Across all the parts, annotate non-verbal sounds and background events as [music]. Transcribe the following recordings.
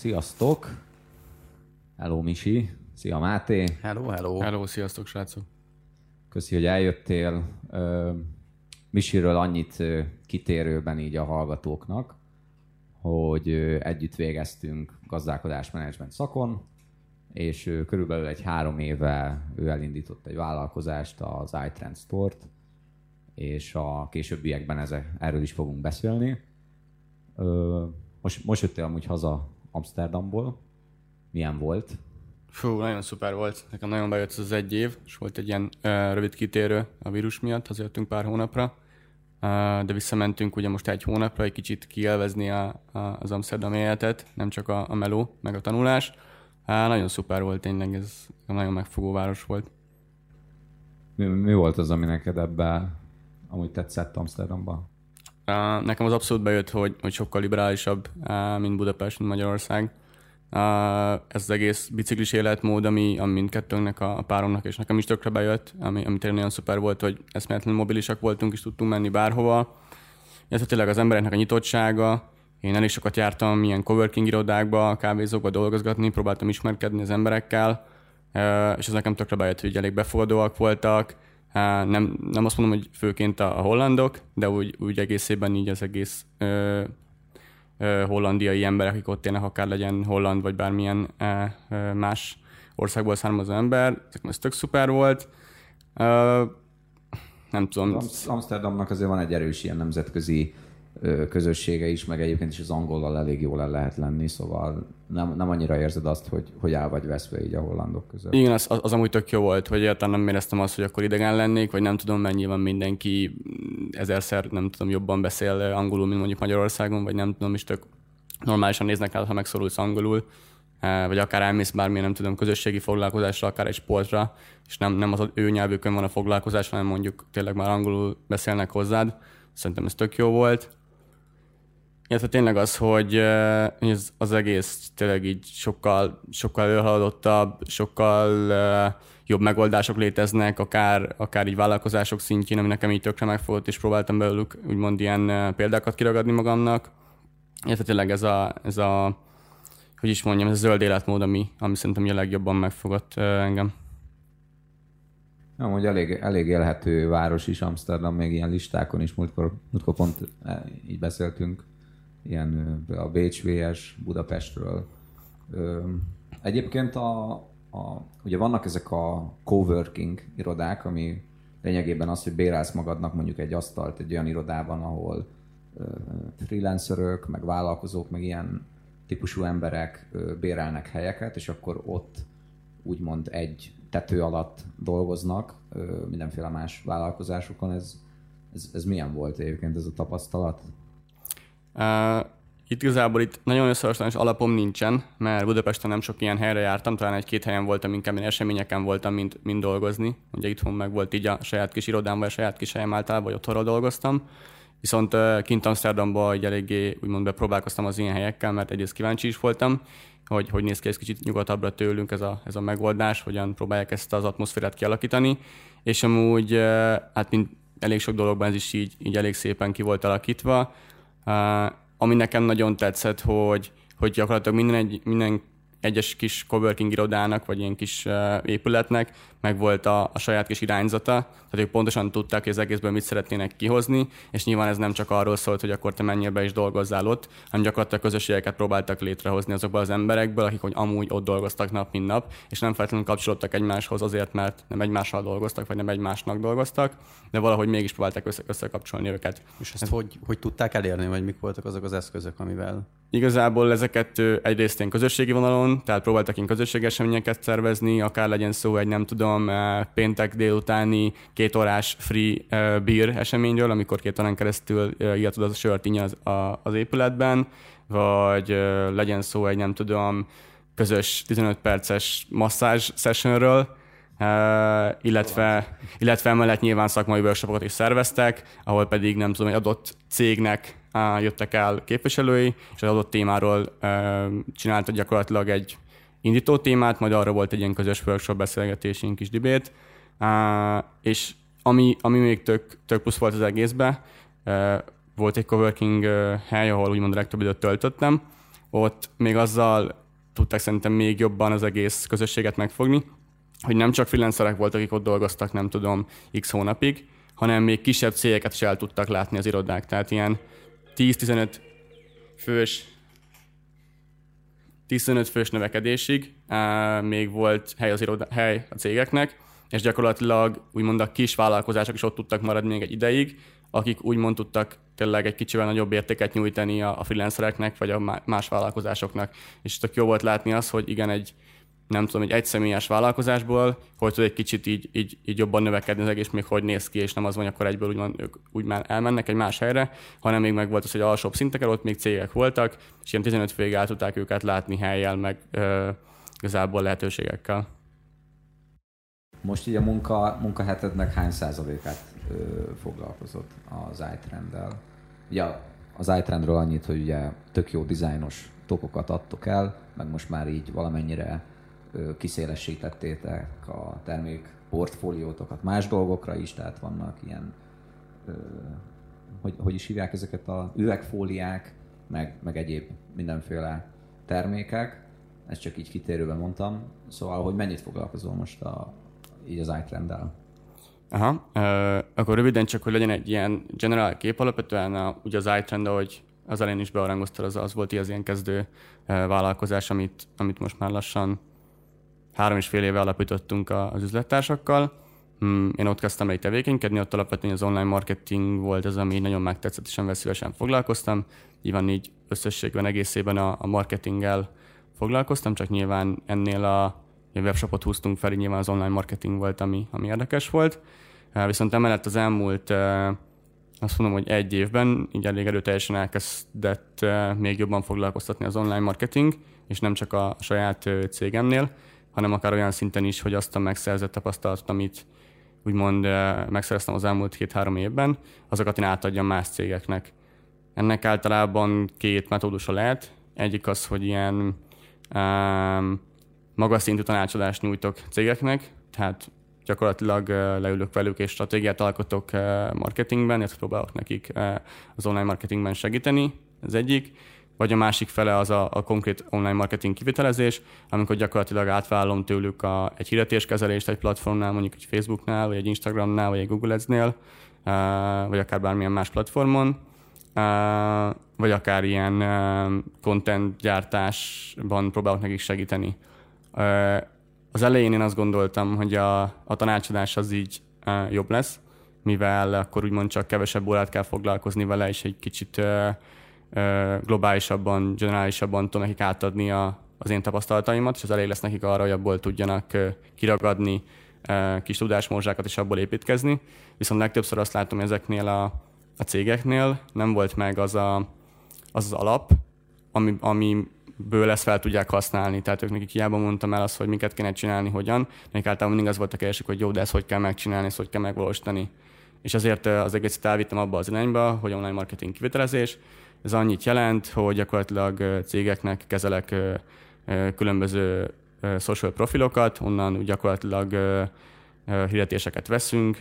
Sziasztok! Hello Misi! Szia Máté! Hello, hello! Hello, sziasztok srácok! Köszi, hogy eljöttél. Misiről annyit kitérőben így a hallgatóknak, hogy együtt végeztünk gazdálkodásmenedzsment szakon, és körülbelül egy három éve ő elindított egy vállalkozást, az iTrend Store-t, és a későbbiekben ezek, erről is fogunk beszélni. Most, most jöttél amúgy haza Amsterdamból. Milyen volt? Fú, nagyon szuper volt. Nekem nagyon bejött az egy év, és volt egy ilyen uh, rövid kitérő a vírus miatt, hazajöttünk pár hónapra. Uh, de visszamentünk ugye most egy hónapra, egy kicsit kielvezni a, a, az Amsterdam életet, nem csak a, a meló, meg a tanulás. Uh, nagyon szuper volt tényleg, ez nagyon megfogó város volt. Mi, mi volt az, ami neked ebben amúgy tetszett Amsterdamban? Nekem az abszolút bejött, hogy, hogy sokkal liberálisabb, mint Budapest, mint Magyarország. Ez az egész biciklis életmód, ami, ami mindkettőnknek, a, páromnak és nekem is tökre bejött, ami, ami tényleg nagyon szuper volt, hogy eszméletlenül mobilisak voltunk, és tudtunk menni bárhova. Ez tényleg az embereknek a nyitottsága. Én elég sokat jártam ilyen coworking irodákba, kávézókba dolgozgatni, próbáltam ismerkedni az emberekkel, és ez nekem tökre bejött, hogy elég befogadóak voltak, nem, nem azt mondom, hogy főként a, hollandok, de úgy, úgy egészében így az egész ö, ö, hollandiai emberek, akik ott élnek, akár legyen holland, vagy bármilyen ö, más országból származó ember, ez tök szuper volt. Ö, nem tudom. Amsterdamnak azért van egy erős ilyen nemzetközi közössége is, meg egyébként is az angollal elég jól el lehet lenni, szóval nem, nem annyira érzed azt, hogy, hogy el vagy veszve így a hollandok között. Igen, az, az amúgy tök jó volt, hogy egyáltalán nem éreztem azt, hogy akkor idegen lennék, vagy nem tudom, mennyi van mindenki ezerszer, nem tudom, jobban beszél angolul, mint mondjuk Magyarországon, vagy nem tudom, is tök normálisan néznek el, ha megszorulsz angolul, vagy akár elmész bármilyen, nem tudom, közösségi foglalkozásra, akár egy sportra, és nem, nem az ő nyelvükön van a foglalkozás, hanem mondjuk tényleg már angolul beszélnek hozzád. Szerintem ez tök jó volt. Illetve tényleg az, hogy ez az egész tényleg így sokkal, sokkal előhaladottabb, sokkal jobb megoldások léteznek, akár, akár így vállalkozások szintjén, ami nekem így tökre megfogott, és próbáltam belőlük úgymond ilyen példákat kiragadni magamnak. Illetve tényleg ez a, ez a hogy is mondjam, ez a zöld életmód, ami, ami szerintem a legjobban megfogott engem. Ja, hogy elég, elég élhető város is Amsterdam, még ilyen listákon is múltkor, múltkor pont így beszéltünk ilyen a Bécs VS Budapestről. Egyébként a, a, ugye vannak ezek a coworking irodák, ami lényegében az, hogy bérelsz magadnak mondjuk egy asztalt egy olyan irodában, ahol freelancerök, meg vállalkozók, meg ilyen típusú emberek bérelnek helyeket, és akkor ott úgymond egy tető alatt dolgoznak mindenféle más vállalkozásokon. Ez, ez, ez milyen volt egyébként ez a tapasztalat? Uh, itt igazából itt nagyon összehasonlítás alapom nincsen, mert Budapesten nem sok ilyen helyre jártam, talán egy-két helyen voltam, inkább én eseményeken voltam, mint, mint dolgozni. Ugye itthon meg volt így a saját kis irodám, vagy a saját kis helyem általában, vagy otthonról dolgoztam. Viszont uh, kint Amsterdamban egy eléggé úgymond bepróbálkoztam az ilyen helyekkel, mert egyrészt kíváncsi is voltam, hogy hogy néz ki ez kicsit nyugatabbra tőlünk ez a, ez a megoldás, hogyan próbálják ezt az atmoszférát kialakítani, és amúgy uh, hát mint elég sok dologban ez is így, így elég szépen ki volt alakítva. Ami nekem nagyon tetszett, hogy, hogy gyakorlatilag minden, egy, minden egyes kis coworking irodának, vagy ilyen kis épületnek meg volt a, a saját kis irányzata, tehát ők pontosan tudták, hogy az egészből mit szeretnének kihozni, és nyilván ez nem csak arról szólt, hogy akkor te menjél be és dolgozzál ott, hanem gyakorlatilag közösségeket próbáltak létrehozni azokból az emberekből, akik hogy amúgy ott dolgoztak nap, mint nap, és nem feltétlenül kapcsolódtak egymáshoz azért, mert nem egymással dolgoztak, vagy nem egymásnak dolgoztak, de valahogy mégis próbálták össze- összekapcsolni őket. És ezt ez... hogy, hogy tudták elérni, vagy mik voltak azok az eszközök, amivel Igazából ezeket egyrészt ilyen közösségi vonalon, tehát próbáltak én közösségi eseményeket szervezni, akár legyen szó egy nem tudom péntek délutáni két órás free beer eseményről, amikor két órán keresztül ilyetod az a sört az, az épületben, vagy legyen szó egy nem tudom közös 15 perces masszázs sessionről, Uh, illetve, illetve emellett nyilván szakmai workshopokat is szerveztek, ahol pedig nem tudom, egy adott cégnek jöttek el képviselői, és az adott témáról csináltak gyakorlatilag egy indító témát, majd arra volt egy ilyen közös workshop beszélgetésünk kis dibét, és ami, ami még tök, tök plusz volt az egészben, uh, volt egy coworking hely, ahol úgymond legtöbb időt töltöttem, ott még azzal tudták szerintem még jobban az egész közösséget megfogni, hogy nem csak freelancerek voltak, akik ott dolgoztak, nem tudom, x hónapig, hanem még kisebb cégeket is el tudtak látni az irodák. Tehát ilyen 10-15 fős 15 fős növekedésig még volt hely, az iroda, hely a cégeknek, és gyakorlatilag úgymond a kis vállalkozások is ott tudtak maradni még egy ideig, akik úgymond tudtak tényleg egy kicsivel nagyobb értéket nyújtani a, a freelancereknek, vagy a más vállalkozásoknak. És tök jó volt látni az, hogy igen, egy nem tudom, egy egyszemélyes vállalkozásból, hogy tud egy kicsit így, így, így jobban növekedni az egész, még hogy néz ki, és nem az van, akkor egyből úgy, ők úgy már elmennek egy más helyre, hanem még meg volt az, hogy alsóbb szinteken ott még cégek voltak, és ilyen 15 főig el tudták őket látni helyjel, meg ö, igazából lehetőségekkel. Most így a munka, munkahetednek hány százalékát ö, foglalkozott az iTrend-del? Ugye az iTrendről annyit, hogy ugye tök jó dizájnos tokokat adtok el, meg most már így valamennyire kiszélesítettétek a termék portfóliótokat más dolgokra is, tehát vannak ilyen, hogy, hogy is hívják ezeket a üvegfóliák, meg, meg egyéb mindenféle termékek. Ezt csak így kitérőben mondtam. Szóval, hogy mennyit foglalkozol most a, így az iTrend-del? Aha, uh, akkor röviden csak, hogy legyen egy ilyen generál kép, alapvetően a, ugye az iTrend, ahogy az elején is bearangoztad, az, az volt az ilyen kezdő vállalkozás, amit, amit most már lassan három és fél éve alapítottunk az üzlettársakkal. Hmm, én ott kezdtem egy tevékenykedni, ott alapvetően az online marketing volt az, ami nagyon megtetszett, és amivel szívesen foglalkoztam. Nyilván így összességben egészében a, a marketinggel foglalkoztam, csak nyilván ennél a webshopot húztunk fel, nyilván az online marketing volt, ami, ami érdekes volt. Viszont emellett az elmúlt azt mondom, hogy egy évben így elég erőteljesen elkezdett még jobban foglalkoztatni az online marketing, és nem csak a saját cégemnél hanem akár olyan szinten is, hogy azt a megszerzett tapasztalatot, amit úgymond eh, megszereztem az elmúlt két-három évben, azokat én átadjam más cégeknek. Ennek általában két metódusa lehet. Egyik az, hogy ilyen um, magas szintű tanácsadást nyújtok cégeknek, tehát gyakorlatilag uh, leülök velük és stratégiát alkotok uh, marketingben, illetve próbálok nekik az online marketingben segíteni, ez egyik vagy a másik fele az a, a konkrét online marketing kivitelezés, amikor gyakorlatilag átvállalom tőlük a, egy hirdetéskezelést egy platformnál, mondjuk egy Facebooknál, vagy egy Instagramnál, vagy egy Google Ads-nél, uh, vagy akár bármilyen más platformon, uh, vagy akár ilyen uh, content gyártásban próbálok nekik segíteni. Uh, az elején én azt gondoltam, hogy a, a tanácsadás az így uh, jobb lesz, mivel akkor úgymond csak kevesebb órát kell foglalkozni vele, és egy kicsit uh, globálisabban, generálisabban tudom nekik átadni a, az én tapasztalataimat, és az elég lesz nekik arra, hogy abból tudjanak kiragadni kis tudásmorzsákat és abból építkezni. Viszont legtöbbször azt látom, ezeknél a, a cégeknél nem volt meg az a, az, az alap, ami, amiből ezt fel tudják használni. Tehát ők nekik hiába mondtam el azt, hogy miket kéne csinálni, hogyan. Nekik általában mindig az volt a keresik, hogy jó, de ezt hogy kell megcsinálni, ezt hogy kell megvalósítani. És azért az egészet elvittem abba az irányba, hogy online marketing kivitelezés, ez annyit jelent, hogy gyakorlatilag cégeknek kezelek különböző social profilokat, onnan gyakorlatilag hirdetéseket veszünk,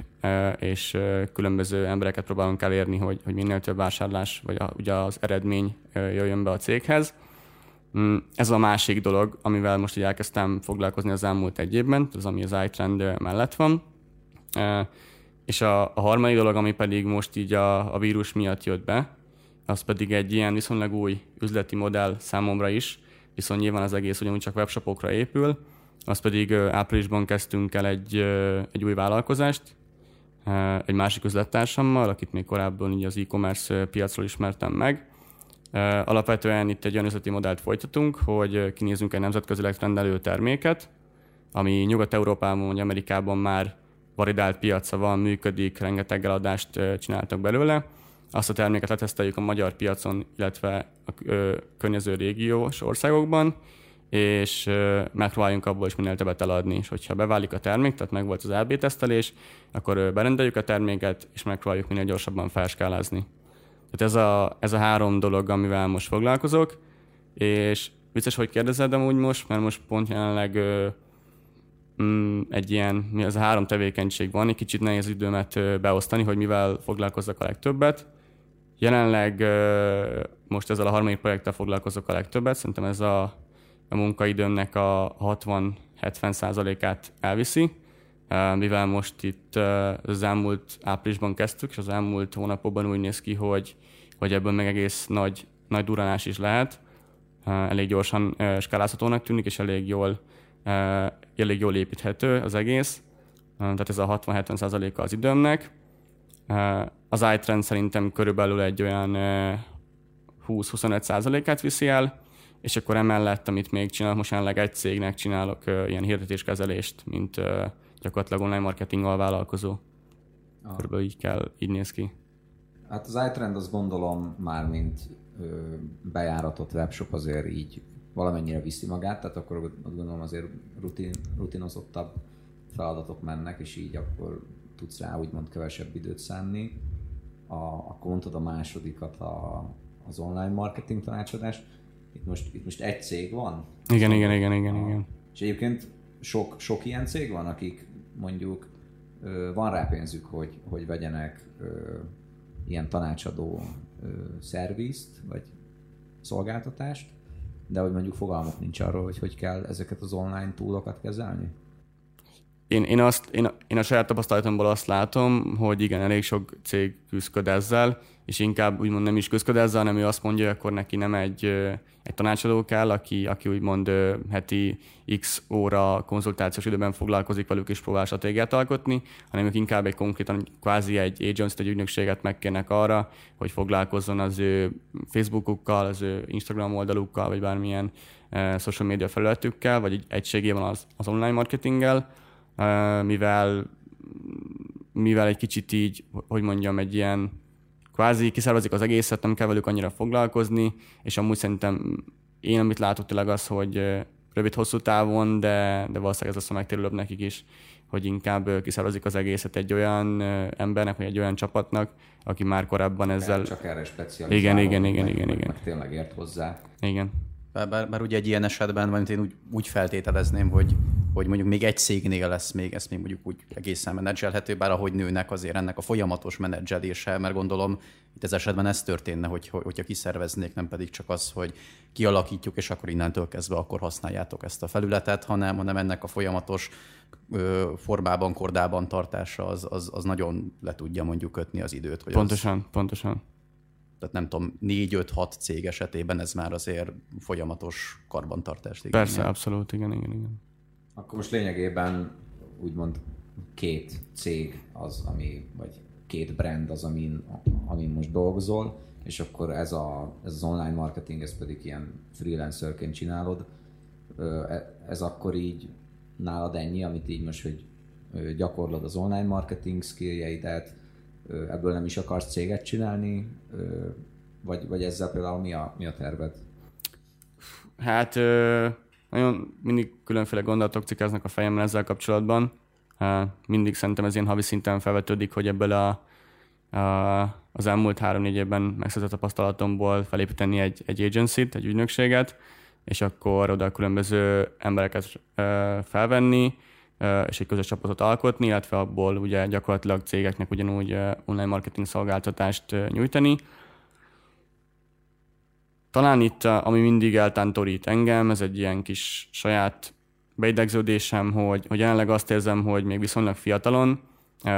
és különböző embereket próbálunk elérni, hogy, hogy minél több vásárlás, vagy a, ugye az eredmény jöjjön be a céghez. Mm, ez a másik dolog, amivel most így elkezdtem foglalkozni az elmúlt egy évben, az ami az iTrend mellett van. És a, a harmadik dolog, ami pedig most így a, a vírus miatt jött be, az pedig egy ilyen viszonylag új üzleti modell számomra is, viszont nyilván az egész ugyanúgy csak webshopokra épül, az pedig áprilisban kezdtünk el egy, egy új vállalkozást, egy másik üzlettársammal, akit még korábban így az e-commerce piacról ismertem meg. Alapvetően itt egy olyan üzleti modellt folytatunk, hogy kinézünk egy nemzetközileg rendelő terméket, ami Nyugat-Európában vagy Amerikában már validált piaca van, működik, rengeteg eladást csináltak belőle, azt a terméket leteszteljük a magyar piacon, illetve a környező régiós országokban, és megpróbáljunk abból is minél többet eladni, és hogyha beválik a termék, tehát meg volt az LB tesztelés, akkor berendeljük a terméket, és megpróbáljuk minél gyorsabban felskálázni. Tehát ez a, ez a három dolog, amivel most foglalkozok, és vicces, hogy kérdezed úgy most, mert most pont jelenleg mm, egy ilyen, mi az a három tevékenység van, egy kicsit nehéz időmet beosztani, hogy mivel foglalkozzak a legtöbbet, Jelenleg most ezzel a harmadik projekttel foglalkozok a legtöbbet. Szerintem ez a, a munkaidőmnek a 60-70 százalékát elviszi, mivel most itt az elmúlt áprilisban kezdtük, és az elmúlt hónapokban úgy néz ki, hogy, hogy ebből meg egész nagy, nagy duranás is lehet. Elég gyorsan skálázhatónak tűnik, és elég jól, elég jól építhető az egész. Tehát ez a 60-70 százaléka az időmnek. Az iTrend szerintem körülbelül egy olyan 20-25 százalékát viszi el, és akkor emellett, amit még csinálok, most jelenleg egy cégnek csinálok ilyen hirdetéskezelést, mint gyakorlatilag online marketing vállalkozó. Ah. Körülbelül így kell, így néz ki. Hát az iTrend azt gondolom már mint bejáratott webshop azért így valamennyire viszi magát, tehát akkor azt gondolom azért rutin, rutinozottabb feladatok mennek, és így akkor tudsz rá úgymond kevesebb időt szánni. A, akkor mondtad a másodikat, a, az online marketing tanácsadás. Itt most, itt most egy cég van? Igen, igen, igen, igen, a, igen. És egyébként sok, sok ilyen cég van, akik mondjuk van rá pénzük, hogy, hogy vegyenek ilyen tanácsadó szervizt, vagy szolgáltatást, de hogy mondjuk fogalmuk nincs arról, hogy hogy kell ezeket az online túlokat kezelni? én, én, azt, én, én a saját tapasztalatomból azt látom, hogy igen, elég sok cég küzdköd ezzel, és inkább úgymond nem is ezzel, hanem ő azt mondja, hogy akkor neki nem egy, egy tanácsadó kell, aki, aki úgymond heti x óra konzultációs időben foglalkozik velük és próbál stratégiát alkotni, hanem ők inkább egy konkrétan kvázi egy agency, egy ügynökséget megkérnek arra, hogy foglalkozzon az ő Facebookukkal, az ő Instagram oldalukkal, vagy bármilyen social media felületükkel, vagy egy egységében az, az online marketinggel, mivel, mivel egy kicsit így, hogy mondjam, egy ilyen kvázi kiszervezik az egészet, nem kell velük annyira foglalkozni, és amúgy szerintem én, amit látok tényleg az, hogy rövid-hosszú távon, de, de valószínűleg ez lesz a megtérülőbb nekik is, hogy inkább kiszervezik az egészet egy olyan embernek, vagy egy olyan csapatnak, aki már korábban ezzel... Csak erre specializálva. Igen, igen, igen, igen, igen. Meg tényleg ért hozzá. Igen. Bár, bár, bár ugye egy ilyen esetben, vagy én úgy, úgy feltételezném, hogy, hogy mondjuk még egy cégnél lesz még, ezt még mondjuk úgy egészen menedzselhető, bár ahogy nőnek azért ennek a folyamatos menedzselése, mert gondolom itt ez esetben ez történne, hogy, hogyha kiszerveznék, nem pedig csak az, hogy kialakítjuk, és akkor innentől kezdve akkor használjátok ezt a felületet, hanem, hanem ennek a folyamatos ö, formában, kordában tartása az, az, az nagyon le tudja mondjuk kötni az időt. Hogy pontosan, az... pontosan tehát nem tudom, négy-öt-hat cég esetében ez már azért folyamatos karbantartás. Igen, Persze, abszolút, igen, igen, igen. Akkor most lényegében úgymond két cég az, ami, vagy két brand az, amin, amin most dolgozol, és akkor ez, a, ez az online marketing, ez pedig ilyen freelancerként csinálod. E, ez akkor így nálad ennyi, amit így most, hogy gyakorlod az online marketing skilljeidet, ebből nem is akarsz céget csinálni, vagy, vagy ezzel például mi a, mi a terved? Hát nagyon mindig különféle gondolatok cikáznak a fejemben ezzel kapcsolatban. Mindig szerintem ez ilyen havi szinten felvetődik, hogy ebből a, a, az elmúlt három-négy évben megszerzett tapasztalatomból felépíteni egy, egy agency-t, egy ügynökséget, és akkor oda különböző embereket felvenni, és egy közös csapatot alkotni, illetve abból ugye gyakorlatilag cégeknek ugyanúgy online marketing szolgáltatást nyújtani. Talán itt, ami mindig eltántorít engem, ez egy ilyen kis saját beidegződésem, hogy, hogy jelenleg azt érzem, hogy még viszonylag fiatalon,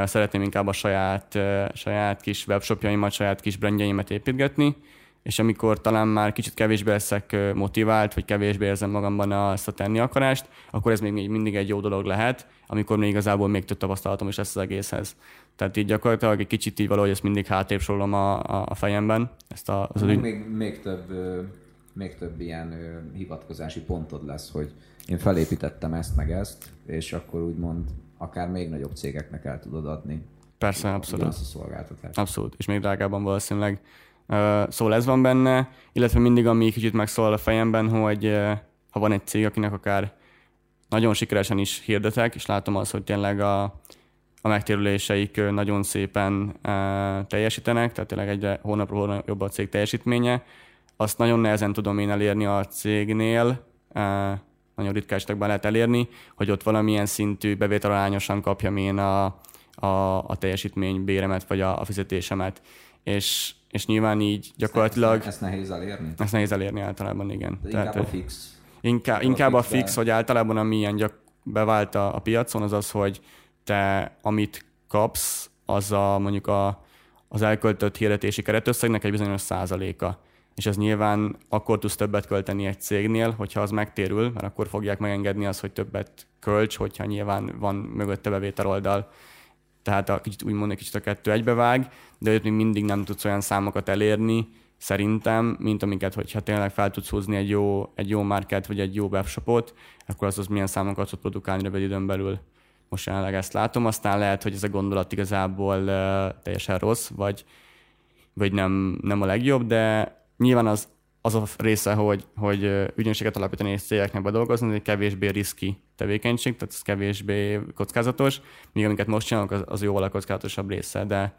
szeretném inkább a saját, saját kis webshopjaimat, saját kis brandjeimet építgetni, és amikor talán már kicsit kevésbé leszek motivált, vagy kevésbé érzem magamban azt a tenni akarást, akkor ez még mindig egy jó dolog lehet, amikor még igazából még több tapasztalatom is lesz az egészhez. Tehát így gyakorlatilag egy kicsit így valahogy ezt mindig hátrébb sorolom a, a, fejemben. Ezt a, az még, még, még, több, még több ilyen hivatkozási pontod lesz, hogy én felépítettem ezt meg ezt, és akkor úgymond akár még nagyobb cégeknek el tudod adni. Persze, abszolút. Azt a szolgáltatást. Abszolút, és még drágában valószínűleg. Szóval ez van benne, illetve mindig ami kicsit megszól a fejemben, hogy ha van egy cég, akinek akár nagyon sikeresen is hirdetek, és látom azt, hogy tényleg a, a megtérüléseik nagyon szépen teljesítenek, tehát tényleg egyre hónapról hónapra jobb a cég teljesítménye. Azt nagyon nehezen tudom én elérni a cégnél, nagyon ritka esetekben lehet elérni, hogy ott valamilyen szintű bevételarányosan kapjam én a, a, a teljesítmény béremet, vagy a, a fizetésemet és, és nyilván így gyakorlatilag... Ezt, ezt nehéz elérni? Ezt nehéz elérni általában, igen. De Tehát, inkább a fix. Inkább, inkább a fix, vagy általában ami ilyen gyak, bevált a, a piacon, az az, hogy te amit kapsz, az a mondjuk a, az elköltött hirdetési keretösszegnek egy bizonyos százaléka. És ez nyilván akkor tudsz többet költeni egy cégnél, hogyha az megtérül, mert akkor fogják megengedni az, hogy többet költs, hogyha nyilván van mögötte bevétel oldal. Tehát a, kicsit úgymond egy kicsit a kettő egybevág, de ott még mindig nem tudsz olyan számokat elérni, szerintem, mint amiket, hogyha tényleg fel tudsz húzni egy jó, egy jó market vagy egy jó webshopot, akkor az az milyen számokat tud produkálni rövid időn belül. Most jelenleg ezt látom, aztán lehet, hogy ez a gondolat igazából teljesen rossz, vagy, vagy nem, nem a legjobb, de nyilván az, az a része, hogy, hogy ügynökséget alapítani és cégeknek bedolgozni, ez egy kevésbé riszki tevékenység, tehát ez kevésbé kockázatos, míg amiket most csinálunk, az, az jóval a kockázatosabb része, de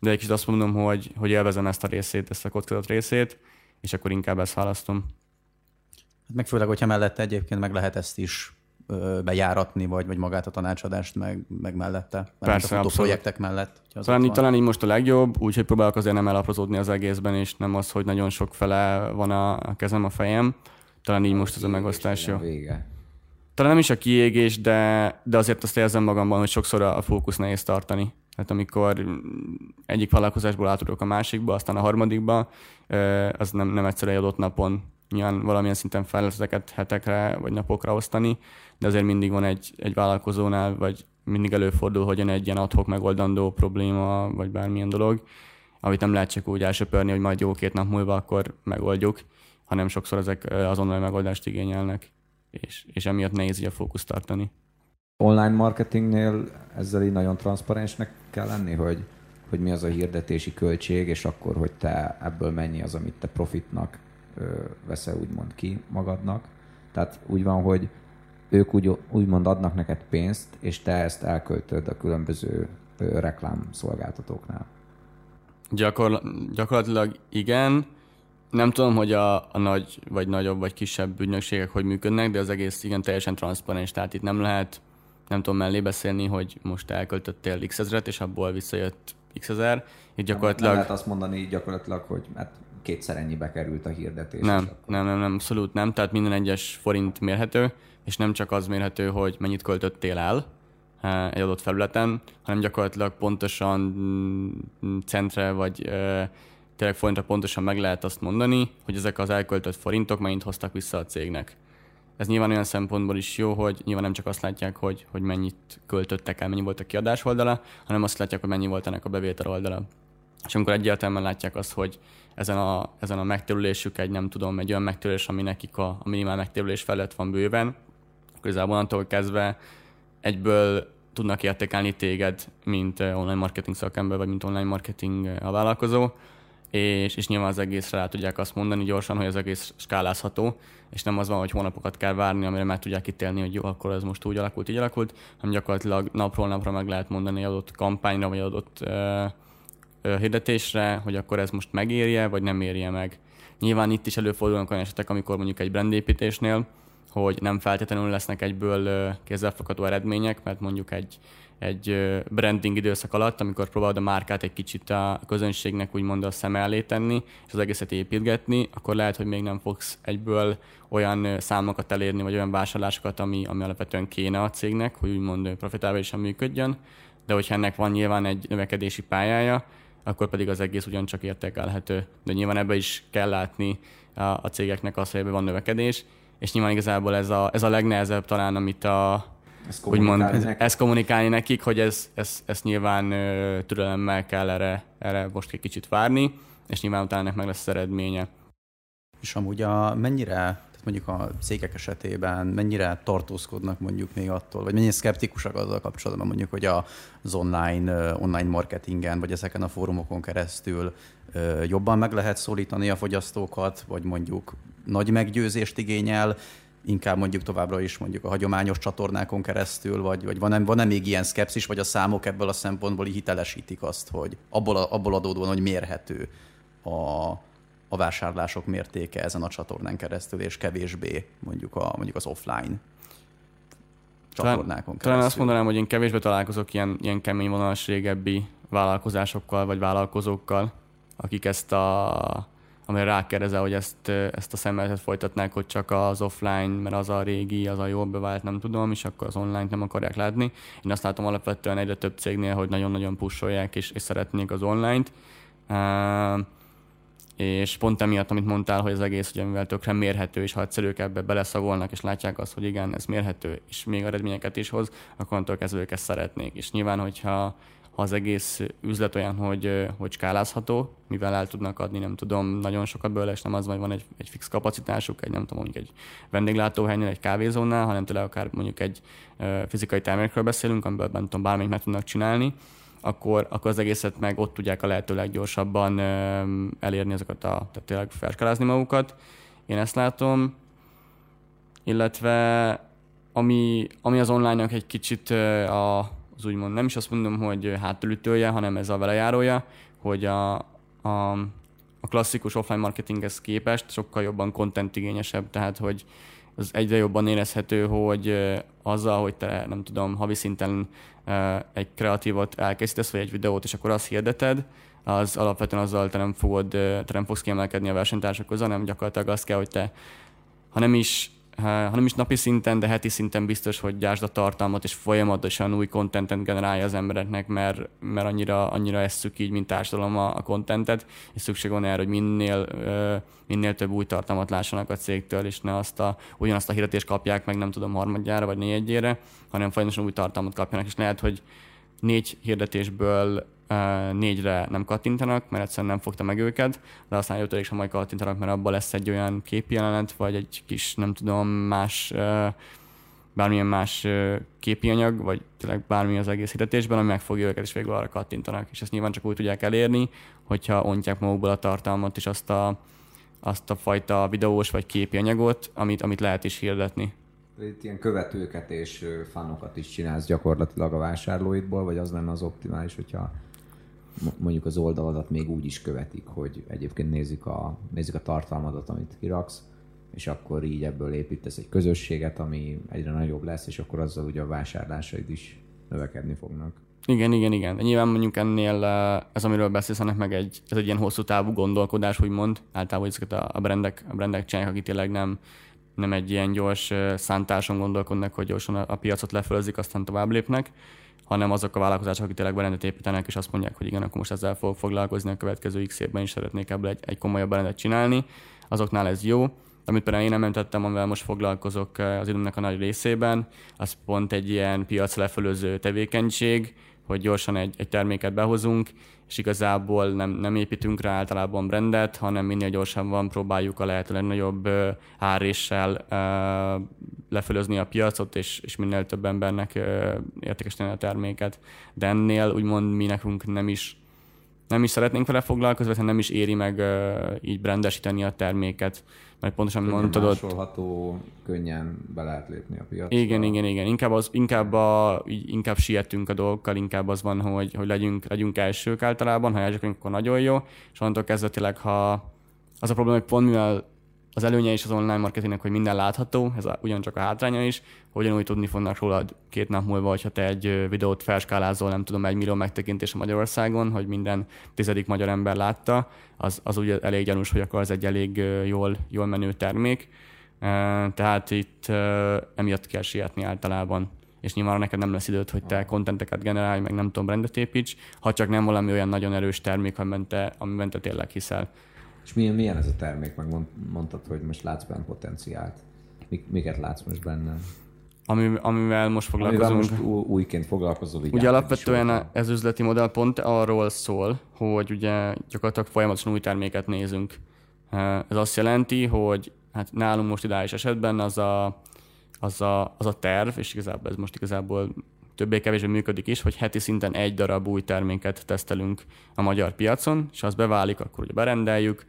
de egy kicsit azt mondom, hogy, hogy élvezem ezt a részét, ezt a kockázat részét, és akkor inkább ezt választom. Hát meg főleg, hogyha mellette egyébként meg lehet ezt is bejáratni, vagy, vagy magát a tanácsadást meg, meg mellette. Persze, a projektek mellett. Talán, így, talán így most a legjobb, úgyhogy próbálok azért nem elaprazódni az egészben, és nem az, hogy nagyon sok fele van a, kezem, a fejem. Talán így a most ez a megosztás jó. Vége. Talán nem is a kiégés, de, de azért azt érzem magamban, hogy sokszor a, fókusz nehéz tartani. Tehát amikor egyik vállalkozásból átudok a másikba, aztán a harmadikba, az nem, nem egyszerű egy adott napon. Nyilván valamilyen szinten fel ezeket hetekre vagy napokra osztani, de azért mindig van egy, egy vállalkozónál, vagy mindig előfordul, hogy jön egy ilyen adhok megoldandó probléma, vagy bármilyen dolog, amit nem lehet csak úgy elsöpörni, hogy majd jó két nap múlva akkor megoldjuk, hanem sokszor ezek azonnal megoldást igényelnek, és, és emiatt nehéz így a fókuszt tartani online marketingnél ezzel így nagyon transzparensnek kell lenni, hogy, hogy mi az a hirdetési költség, és akkor, hogy te ebből mennyi az, amit te profitnak veszel úgymond ki magadnak. Tehát úgy van, hogy ők úgy, úgymond adnak neked pénzt, és te ezt elköltöd a különböző reklámszolgáltatóknál. Gyakor, gyakorlatilag igen. Nem tudom, hogy a, a nagy, vagy nagyobb, vagy kisebb ügynökségek hogy működnek, de az egész igen teljesen transzparens, tehát itt nem lehet nem tudom mellé beszélni, hogy most elköltöttél x ezeret, és abból visszajött x ezer. Itt gyakorlatilag... Nem, lehet azt mondani gyakorlatilag, hogy hát kétszer ennyibe került a hirdetés. Nem, nem, nem, nem, abszolút nem. Tehát minden egyes forint mérhető, és nem csak az mérhető, hogy mennyit költöttél el eh, egy adott felületen, hanem gyakorlatilag pontosan mm, centre, vagy eh, tényleg forintra pontosan meg lehet azt mondani, hogy ezek az elköltött forintok mennyit hoztak vissza a cégnek ez nyilván olyan szempontból is jó, hogy nyilván nem csak azt látják, hogy, hogy mennyit költöttek el, mennyi volt a kiadás oldala, hanem azt látják, hogy mennyi volt ennek a bevétel oldala. És amikor egyértelműen látják azt, hogy ezen a, ezen a megtérülésük egy, nem tudom, egy olyan megtérülés, ami nekik a, a minimál megtérülés felett van bőven, igazából attól kezdve egyből tudnak értékelni téged, mint eh, online marketing szakember, vagy mint online marketing eh, a vállalkozó, és, és nyilván az egészre rá tudják azt mondani gyorsan, hogy az egész skálázható, és nem az van, hogy hónapokat kell várni, amire már tudják ítélni, hogy jó, akkor ez most úgy alakult, így alakult, hanem gyakorlatilag napról napra meg lehet mondani adott kampányra, vagy adott ö, ö, hirdetésre, hogy akkor ez most megérje, vagy nem érje meg. Nyilván itt is előfordulnak olyan esetek, amikor mondjuk egy brandépítésnél, hogy nem feltétlenül lesznek egyből kézzelfogható eredmények, mert mondjuk egy egy branding időszak alatt, amikor próbálod a márkát egy kicsit a közönségnek úgymond a szem elé tenni, és az egészet építgetni, akkor lehet, hogy még nem fogsz egyből olyan számokat elérni, vagy olyan vásárlásokat, ami, ami alapvetően kéne a cégnek, hogy úgymond profitábilisan működjön, de hogyha ennek van nyilván egy növekedési pályája, akkor pedig az egész ugyancsak értékelhető. De nyilván ebbe is kell látni a, a cégeknek az, hogy ebben van növekedés, és nyilván igazából ez a, ez a legnehezebb talán, amit a, ezt kommunikálni, úgymond, ezt kommunikálni nekik, hogy ez, ez, ez nyilván ö, türelemmel kell erre, erre most egy kicsit várni, és nyilván utána ennek meg lesz az eredménye. És amúgy a, mennyire, tehát mondjuk a cégek esetében mennyire tartózkodnak mondjuk még attól, vagy mennyire szkeptikusak azzal kapcsolatban mondjuk, hogy az online, online marketingen, vagy ezeken a fórumokon keresztül jobban meg lehet szólítani a fogyasztókat, vagy mondjuk nagy meggyőzést igényel, inkább mondjuk továbbra is mondjuk a hagyományos csatornákon keresztül, vagy, vagy van-e, van-e még ilyen szkepszis, vagy a számok ebből a szempontból hitelesítik azt, hogy abból, abból adódóan, hogy mérhető a, a vásárlások mértéke ezen a csatornán keresztül, és kevésbé mondjuk, a, mondjuk az offline csatornákon keresztül. Talán azt mondanám, hogy én kevésbé találkozok ilyen, ilyen kemény vonalas régebbi vállalkozásokkal, vagy vállalkozókkal, akik ezt a amire rákérdezel, hogy ezt, ezt a szemléletet folytatnák, hogy csak az offline, mert az a régi, az a jobb bevált, nem tudom, és akkor az online nem akarják látni. Én azt látom alapvetően egyre több cégnél, hogy nagyon-nagyon pusolják, és, és szeretnék az online-t. Uh, és pont emiatt, amit mondtál, hogy az egész, hogy mivel tökre mérhető, és ha egyszerűek ebbe beleszagolnak, és látják azt, hogy igen, ez mérhető, és még eredményeket is hoz, akkor attól kezdve ezt szeretnék. És nyilván, hogyha ha az egész üzlet olyan, hogy, hogy skálázható, mivel el tudnak adni, nem tudom, nagyon sokat belőle, és nem az, hogy van egy, egy fix kapacitásuk, egy nem tudom, mondjuk egy vendéglátóhelynél, egy kávézónál, hanem tényleg akár mondjuk egy fizikai termékről beszélünk, amiből nem tudom, bármelyik meg tudnak csinálni, akkor, akkor az egészet meg ott tudják a lehető leggyorsabban elérni azokat a, tehát tényleg felskálázni magukat. Én ezt látom, illetve ami, ami az online-nak egy kicsit a, az úgymond nem is azt mondom, hogy hátulütője, hanem ez a velejárója, hogy a, a, a klasszikus offline marketinghez képest sokkal jobban content igényesebb, tehát hogy az egyre jobban érezhető, hogy azzal, hogy te nem tudom, havi szinten egy kreatívot elkészítesz, vagy egy videót, és akkor azt hirdeted, az alapvetően azzal te nem, fogod, te nem fogsz kiemelkedni a versenytársak közül, hanem gyakorlatilag azt kell, hogy te, ha nem is hanem is napi szinten, de heti szinten biztos, hogy gyásd a tartalmat, és folyamatosan új kontentet generálja az embereknek, mert, mert annyira, annyira esszük így, mint társadalom a, a kontentet, és szükség van erre, hogy minél, minél több új tartalmat lássanak a cégtől, és ne azt a, ugyanazt a hirdetést kapják meg, nem tudom, harmadjára vagy négyedjére, hanem folyamatosan új tartalmat kapjanak, és lehet, hogy négy hirdetésből négyre nem kattintanak, mert egyszerűen nem fogta meg őket, de aztán ötödik sem majd kattintanak, mert abban lesz egy olyan képjelenet, vagy egy kis, nem tudom, más bármilyen más képi anyag, vagy tényleg bármi az egész hirdetésben, ami megfogja őket, és végül arra kattintanak. És ezt nyilván csak úgy tudják elérni, hogyha ontják magukból a tartalmat, és azt a, azt a fajta videós vagy képi anyagot, amit, amit lehet is hirdetni. Itt ilyen követőket és fanokat is csinálsz gyakorlatilag a vásárlóidból, vagy az lenne az optimális, hogyha mondjuk az oldaladat még úgy is követik, hogy egyébként nézik a, nézik a tartalmadat, amit kiraksz, és akkor így ebből építesz egy közösséget, ami egyre nagyobb lesz, és akkor azzal ugye a vásárlásaid is növekedni fognak. Igen, igen, igen. Nyilván mondjuk ennél ez, amiről beszélsz, ennek meg egy, ez egy ilyen hosszú távú gondolkodás, úgymond. Általában ezeket a, a brandek, a brandek csinálják, akik tényleg nem, nem egy ilyen gyors szántáson gondolkodnak, hogy gyorsan a, a piacot lefölzik, aztán tovább lépnek hanem azok a vállalkozások, akik tényleg berendet építenek, és azt mondják, hogy igen, akkor most ezzel fogok foglalkozni a következő x évben is szeretnék ebből egy, egy komolyabb berendet csinálni, azoknál ez jó. Amit például én említettem, amivel most foglalkozok eh, az időmnek a nagy részében, az pont egy ilyen piac lefölöző tevékenység, hogy gyorsan egy, egy terméket behozunk, és igazából nem, nem építünk rá általában brandet, hanem minél gyorsabban próbáljuk a lehető legnagyobb áréssel lefölözni a piacot, és, és minél több embernek értékesíteni a terméket. De ennél úgymond mi nekünk nem is nem is szeretnénk vele foglalkozni, hanem nem is éri meg így brandesíteni a terméket mert pontosan könnyen mondtad ott... Könnyen be lehet lépni a piacra. Igen, igen, igen. Inkább, az, inkább, a, inkább sietünk a dolgokkal, inkább az van, hogy, hogy legyünk, legyünk elsők általában, ha elsők, akkor nagyon jó, és onnantól kezdve tényleg, ha az a probléma, hogy pont mivel az előnye is az online marketingnek, hogy minden látható, ez a, ugyancsak a hátránya is, ugyanúgy tudni fognak rólad két nap múlva, hogyha te egy videót felskálázol, nem tudom, egy millió megtekintés Magyarországon, hogy minden tizedik magyar ember látta, az, az ugye elég gyanús, hogy akkor az egy elég jól, jól menő termék. Tehát itt emiatt kell sietni általában és nyilván neked nem lesz időt, hogy te kontenteket generálj, meg nem tudom, rendet építs, ha csak nem valami olyan nagyon erős termék, amiben te, amiben te tényleg hiszel. És milyen, milyen ez a termék? Meg mondtad, hogy most látsz benne potenciált. Mik, miket látsz most benne? Ami, amivel most foglalkozunk. Amivel most újként foglalkozol. Ugye alapvetően ez üzleti modell pont arról szól, hogy ugye gyakorlatilag folyamatosan új terméket nézünk. Ez azt jelenti, hogy hát nálunk most ideális esetben az a, az a, az a terv, és igazából ez most igazából többé-kevésbé működik is, hogy heti szinten egy darab új terméket tesztelünk a magyar piacon, és az beválik, akkor ugye berendeljük,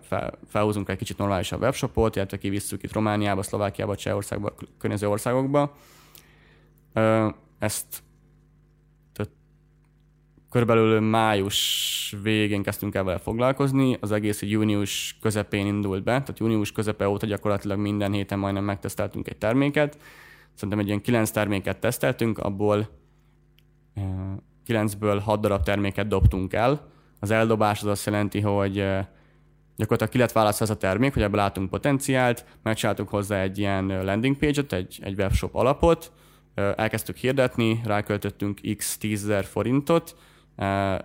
fel, felhúzunk egy kicsit normálisabb webshopot, illetve kivisszük itt Romániába, Szlovákiába, Csehországba, környező országokba. Ezt körülbelül május végén kezdtünk el vele foglalkozni, az egész június közepén indult be, tehát június közepe óta gyakorlatilag minden héten majdnem megteszteltünk egy terméket, szerintem egy ilyen kilenc terméket teszteltünk, abból kilencből hat darab terméket dobtunk el, Az eldobás az azt jelenti, hogy gyakorlatilag ki lett választva ez a termék, hogy ebben látunk potenciált, megcsináltuk hozzá egy ilyen landing page-et, egy, egy webshop alapot, elkezdtük hirdetni, ráköltöttünk x 10 forintot,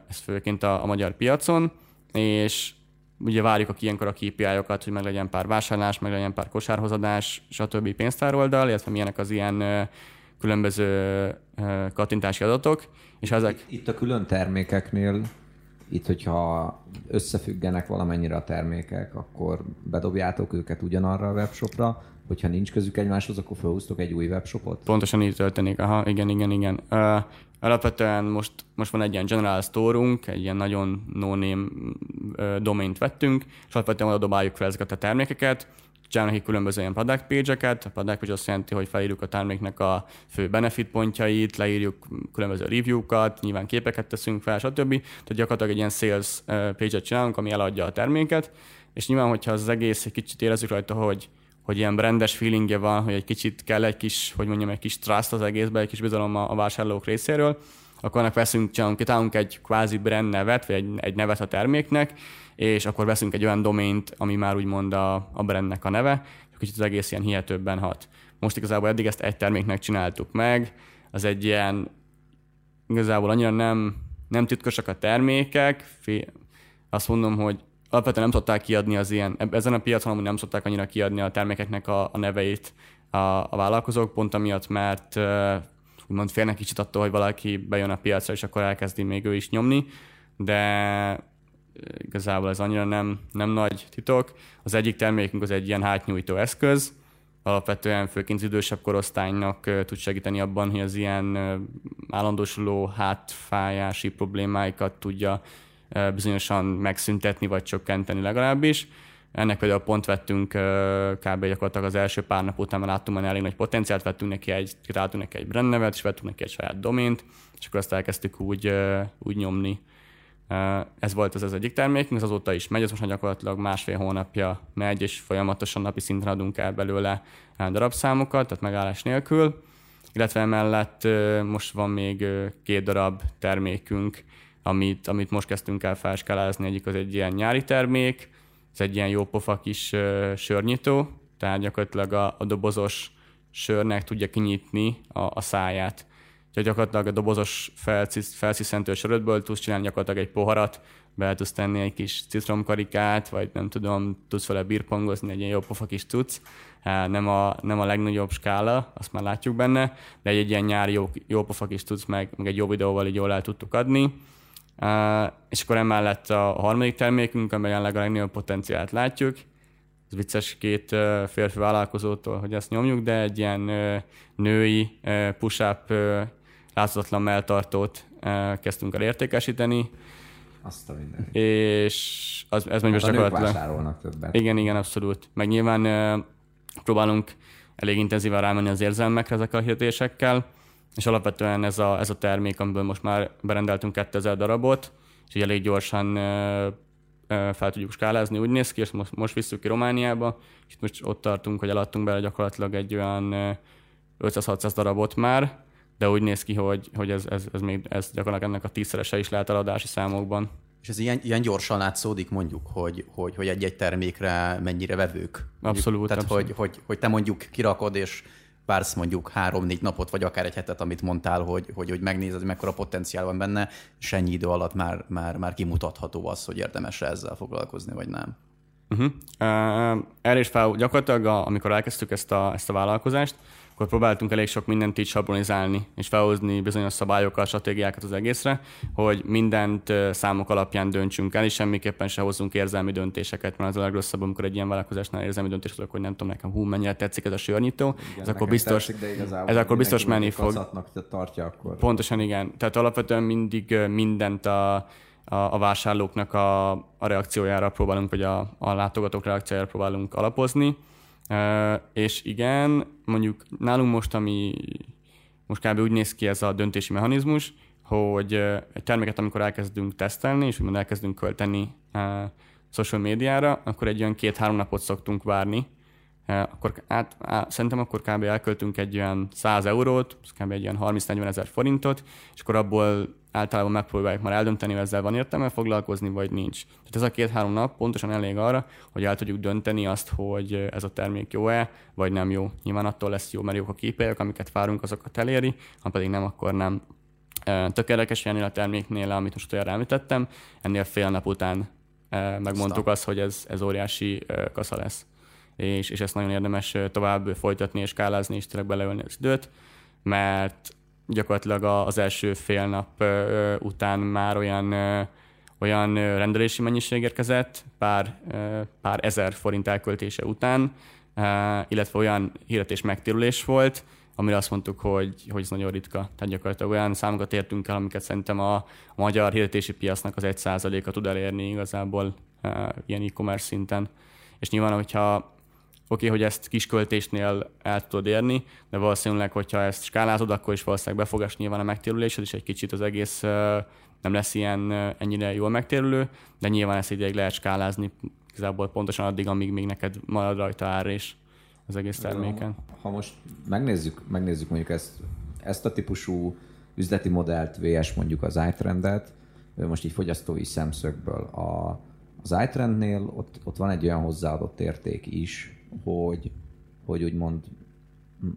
ez főként a, a magyar piacon, és ugye várjuk a ilyenkor a KPI-okat, hogy meg legyen pár vásárlás, meg legyen pár kosárhozadás, stb. pénztároldal, illetve milyenek az ilyen különböző kattintási adatok, és ezek... Itt a külön termékeknél, itt hogyha összefüggenek valamennyire a termékek, akkor bedobjátok őket ugyanarra a webshopra, hogyha nincs közük egymáshoz, akkor felhúztok egy új webshopot? Pontosan így történik, aha, igen, igen, igen. Alapvetően most, most van egy ilyen general store egy ilyen nagyon no-name domaint vettünk, és alapvetően oda dobáljuk fel ezeket a termékeket, csinálnak különböző ilyen product page-eket. A product page azt jelenti, hogy felírjuk a terméknek a fő benefit pontjait, leírjuk különböző review-kat, nyilván képeket teszünk fel, stb. Tehát gyakorlatilag egy ilyen sales page-et csinálunk, ami eladja a terméket, és nyilván, hogyha az egész egy kicsit érezzük rajta, hogy hogy ilyen brandes feelingje van, hogy egy kicsit kell egy kis, hogy mondjam, egy kis trust az egészbe, egy kis bizalom a, a vásárlók részéről, akkor annak veszünk, csinálunk, egy kvázi brand nevet, vagy egy, egy nevet a terméknek, és akkor veszünk egy olyan domaint, ami már úgymond a, a brandnek a neve, és kicsit az egész ilyen hihetőbben hat. Most igazából eddig ezt egy terméknek csináltuk meg, az egy ilyen, igazából annyira nem, nem titkosak a termékek, azt mondom, hogy alapvetően nem szokták kiadni az ilyen, ezen a piacon amúgy nem szokták annyira kiadni a termékeknek a, a neveit a, a vállalkozók, pont amiatt, mert úgymond félnek kicsit attól, hogy valaki bejön a piacra, és akkor elkezdi még ő is nyomni, de igazából ez annyira nem, nem nagy titok. Az egyik termékünk az egy ilyen hátnyújtó eszköz, alapvetően főként az idősebb korosztálynak tud segíteni abban, hogy az ilyen állandósuló hátfájási problémáikat tudja bizonyosan megszüntetni, vagy csökkenteni legalábbis. Ennek például pont vettünk kb. gyakorlatilag az első pár nap után, mert láttunk hogy elég nagy potenciált, vettünk neki egy, kitaláltunk neki egy brand nevet, és vettünk neki egy saját domént, és akkor azt elkezdtük úgy, úgy nyomni. Ez volt az az egyik termékünk, ez azóta is megy, ez most gyakorlatilag másfél hónapja megy, és folyamatosan napi szinten adunk el belőle darabszámokat, tehát megállás nélkül. Illetve emellett most van még két darab termékünk, amit, amit most kezdtünk el felskálázni. Egyik az egy ilyen nyári termék, ez egy ilyen jó pofa kis sörnyitó, tehát gyakorlatilag a, a dobozos sörnek tudja kinyitni a, a száját. Úgyhogy gyakorlatilag a dobozos felsziszenítő sörödből tudsz csinálni gyakorlatilag egy poharat, be tudsz tenni egy kis citromkarikát, vagy nem tudom, tudsz vele birpongozni, egy ilyen jó pofa kis tudsz. Nem a, nem a legnagyobb skála, azt már látjuk benne, de egy, egy ilyen nyári jó, jó pofa kis tudsz, meg, meg egy jó videóval így jól el tudtuk adni. És akkor emellett a harmadik termékünk, amelyen a legnagyobb potenciált látjuk, ez vicces két férfi vállalkozótól, hogy ezt nyomjuk, de egy ilyen női push-up láthatatlan melltartót kezdtünk el értékesíteni. Azt a minden. És az, ez most hát gyakorlatilag... többet. Igen, igen, abszolút. Meg nyilván próbálunk elég intenzíven rámenni az érzelmekre ezekkel a hirdetésekkel, és alapvetően ez a, ez a termék, amiből most már berendeltünk 2000 darabot, és így elég gyorsan fel tudjuk skálázni, úgy néz ki, és most, most visszük ki Romániába, és most ott tartunk, hogy eladtunk bele gyakorlatilag egy olyan 500-600 darabot már, de úgy néz ki, hogy, hogy ez, ez, ez, még, ez gyakorlatilag ennek a tízszerese is lehet eladási számokban. És ez ilyen, ilyen gyorsan látszódik mondjuk, hogy, hogy, hogy egy-egy termékre mennyire vevők. Mondjuk, abszolút. Tehát, abszolút. Hogy, hogy, hogy te mondjuk kirakod, és vársz mondjuk három-négy napot, vagy akár egy hetet, amit mondtál, hogy, hogy, hogy megnézed, mekkora potenciál van benne, és ennyi idő alatt már, már, már kimutatható az, hogy érdemes -e ezzel foglalkozni, vagy nem. Uh-huh. Uh, erre is fel, gyakorlatilag, amikor elkezdtük ezt a, ezt a vállalkozást, akkor próbáltunk elég sok mindent így sablonizálni, és felhozni bizonyos szabályokat, stratégiákat az egészre, hogy mindent számok alapján döntsünk el, és semmiképpen se hozzunk érzelmi döntéseket, mert az a legrosszabb, amikor egy ilyen vállalkozásnál érzelmi döntés hozok, hogy nem tudom nekem, hú, mennyire tetszik ez a sörnyitó, igen, ez akkor biztos, tetszik, ez akkor biztos menni fog. Tartja akkor. Pontosan igen. Tehát alapvetően mindig mindent a, a, a vásárlóknak a, a reakciójára próbálunk, vagy a, a látogatók reakciójára próbálunk alapozni, és igen, mondjuk nálunk most, ami most kb. úgy néz ki ez a döntési mechanizmus, hogy egy terméket, amikor elkezdünk tesztelni, és úgymond elkezdünk költeni social médiára, akkor egy olyan két-három napot szoktunk várni, akkor át, á, szerintem akkor kb. elköltünk egy olyan 100 eurót, kb. egy olyan 30-40 ezer forintot, és akkor abból általában megpróbáljuk már eldönteni, hogy ezzel van értelme foglalkozni, vagy nincs. Tehát ez a két-három nap pontosan elég arra, hogy el tudjuk dönteni azt, hogy ez a termék jó-e, vagy nem jó. Nyilván attól lesz jó, mert jók a képek, amiket várunk, azokat eléri, ha pedig nem, akkor nem. Tök érdekes ennél a terméknél, amit most olyan említettem, ennél fél nap után megmondtuk Stop. azt, hogy ez, ez óriási kasza lesz. És, és ezt nagyon érdemes tovább folytatni és skálázni, és tényleg beleölni az időt, mert gyakorlatilag az első fél nap után már olyan, olyan rendelési mennyiség érkezett, pár, pár ezer forint elköltése után, illetve olyan hirdetés megtérülés volt, amire azt mondtuk, hogy, hogy ez nagyon ritka. Tehát gyakorlatilag olyan számokat értünk el, amiket szerintem a, a magyar hirdetési piacnak az egy százaléka tud elérni igazából ilyen e-commerce szinten. És nyilván, hogyha oké, hogy ezt kisköltésnél el tudod érni, de valószínűleg, hogyha ezt skálázod, akkor is valószínűleg befogás nyilván a megtérülésed, és egy kicsit az egész nem lesz ilyen ennyire jól megtérülő, de nyilván ezt ideig lehet skálázni igazából pontosan addig, amíg még neked marad rajta ár és az egész terméken. Ha most megnézzük, megnézzük mondjuk ezt, ezt a típusú üzleti modellt, VS mondjuk az iTrendet, most így fogyasztói szemszögből a, az iTrendnél ott, ott van egy olyan hozzáadott érték is, hogy, hogy úgymond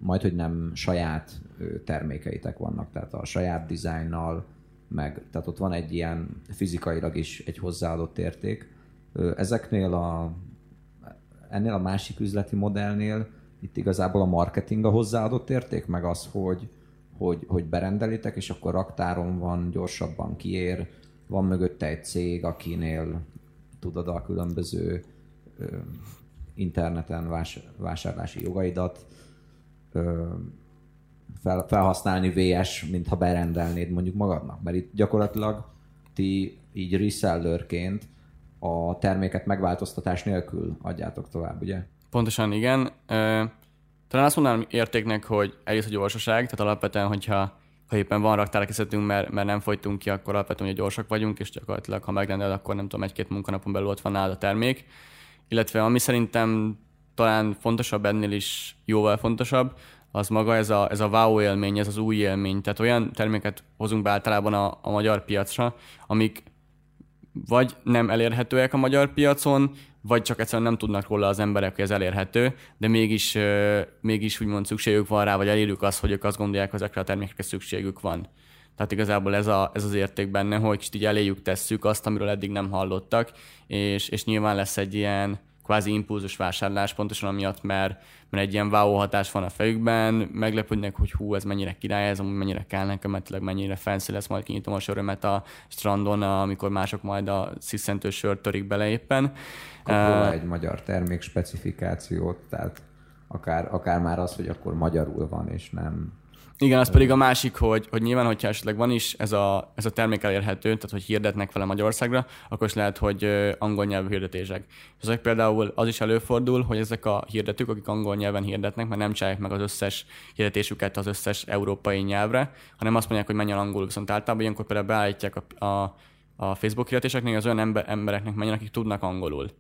majd, hogy nem saját termékeitek vannak, tehát a saját dizájnnal, meg, tehát ott van egy ilyen fizikailag is egy hozzáadott érték. Ezeknél a, ennél a másik üzleti modellnél itt igazából a marketing a hozzáadott érték, meg az, hogy, hogy, hogy berendelitek, és akkor raktáron van, gyorsabban kiér, van mögötte egy cég, akinél tudod a különböző interneten vás, vásárlási jogaidat ö, fel, felhasználni VS, mintha berendelnéd mondjuk magadnak. Mert itt gyakorlatilag ti így resellerként a terméket megváltoztatás nélkül adjátok tovább, ugye? Pontosan igen. Ö, talán azt mondanám értéknek, hogy egyrészt a gyorsaság, tehát alapvetően, hogyha ha éppen van raktárkészletünk, mert, mert nem folytunk ki, akkor alapvetően hogy gyorsak vagyunk, és gyakorlatilag, ha megrendeled, akkor nem tudom, egy-két munkanapon belül ott van nálad a termék illetve ami szerintem talán fontosabb ennél is, jóval fontosabb, az maga ez a, ez a wow élmény, ez az új élmény. Tehát olyan terméket hozunk be általában a, a magyar piacra, amik vagy nem elérhetőek a magyar piacon, vagy csak egyszerűen nem tudnak róla az emberek, hogy ez elérhető, de mégis, mégis úgymond szükségük van rá, vagy elérjük azt, hogy ők azt gondolják, hogy ezekre a termékekre szükségük van. Tehát igazából ez, a, ez az érték benne, hogy kicsit így eléjük tesszük azt, amiről eddig nem hallottak, és, és nyilván lesz egy ilyen kvázi impulzus vásárlás, pontosan amiatt, mert, mert egy ilyen wow hatás van a fejükben, meglepődnek, hogy hú, ez mennyire király, ez amúgy mennyire kell nekem, mert mennyire fancy lesz, majd kinyitom a sörömet a strandon, amikor mások majd a sziszentő sört törik bele éppen. Uh, egy magyar termék specifikációt, tehát akár, akár már az, hogy akkor magyarul van, és nem igen, az pedig a másik, hogy, hogy nyilván, hogyha esetleg van is ez a, ez a termék elérhető, tehát hogy hirdetnek vele Magyarországra, akkor is lehet, hogy angol nyelvű hirdetések. És ezek például az is előfordul, hogy ezek a hirdetők, akik angol nyelven hirdetnek, mert nem csinálják meg az összes hirdetésüket az összes európai nyelvre, hanem azt mondják, hogy menjen angolul, viszont általában ilyenkor például beállítják a, a, a Facebook hirdetéseknél az olyan ember, embereknek menjen, akik tudnak angolul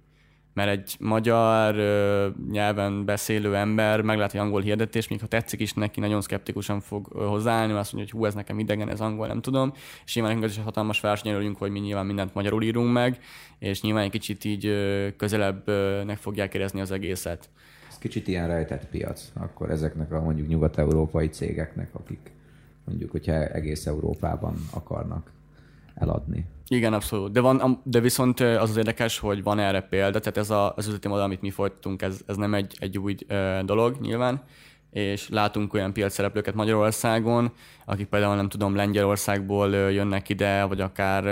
mert egy magyar ö, nyelven beszélő ember meglát egy angol hirdetés, még ha tetszik is neki, nagyon szkeptikusan fog hozzáállni, azt mondja, hogy hú, ez nekem idegen, ez angol, nem tudom. És nyilván nekünk is hatalmas versenyelőjünk, hogy mi nyilván mindent magyarul írunk meg, és nyilván egy kicsit így ö, közelebbnek fogják érezni az egészet. Ez kicsit ilyen rejtett piac, akkor ezeknek a mondjuk nyugat-európai cégeknek, akik mondjuk, hogyha egész Európában akarnak eladni. Igen, abszolút. De, van, de viszont az az érdekes, hogy van erre példa, tehát ez a, az üzleti modell, amit mi folytatunk, ez, ez nem egy, egy új dolog nyilván, és látunk olyan piacszereplőket Magyarországon, akik például nem tudom, Lengyelországból jönnek ide, vagy akár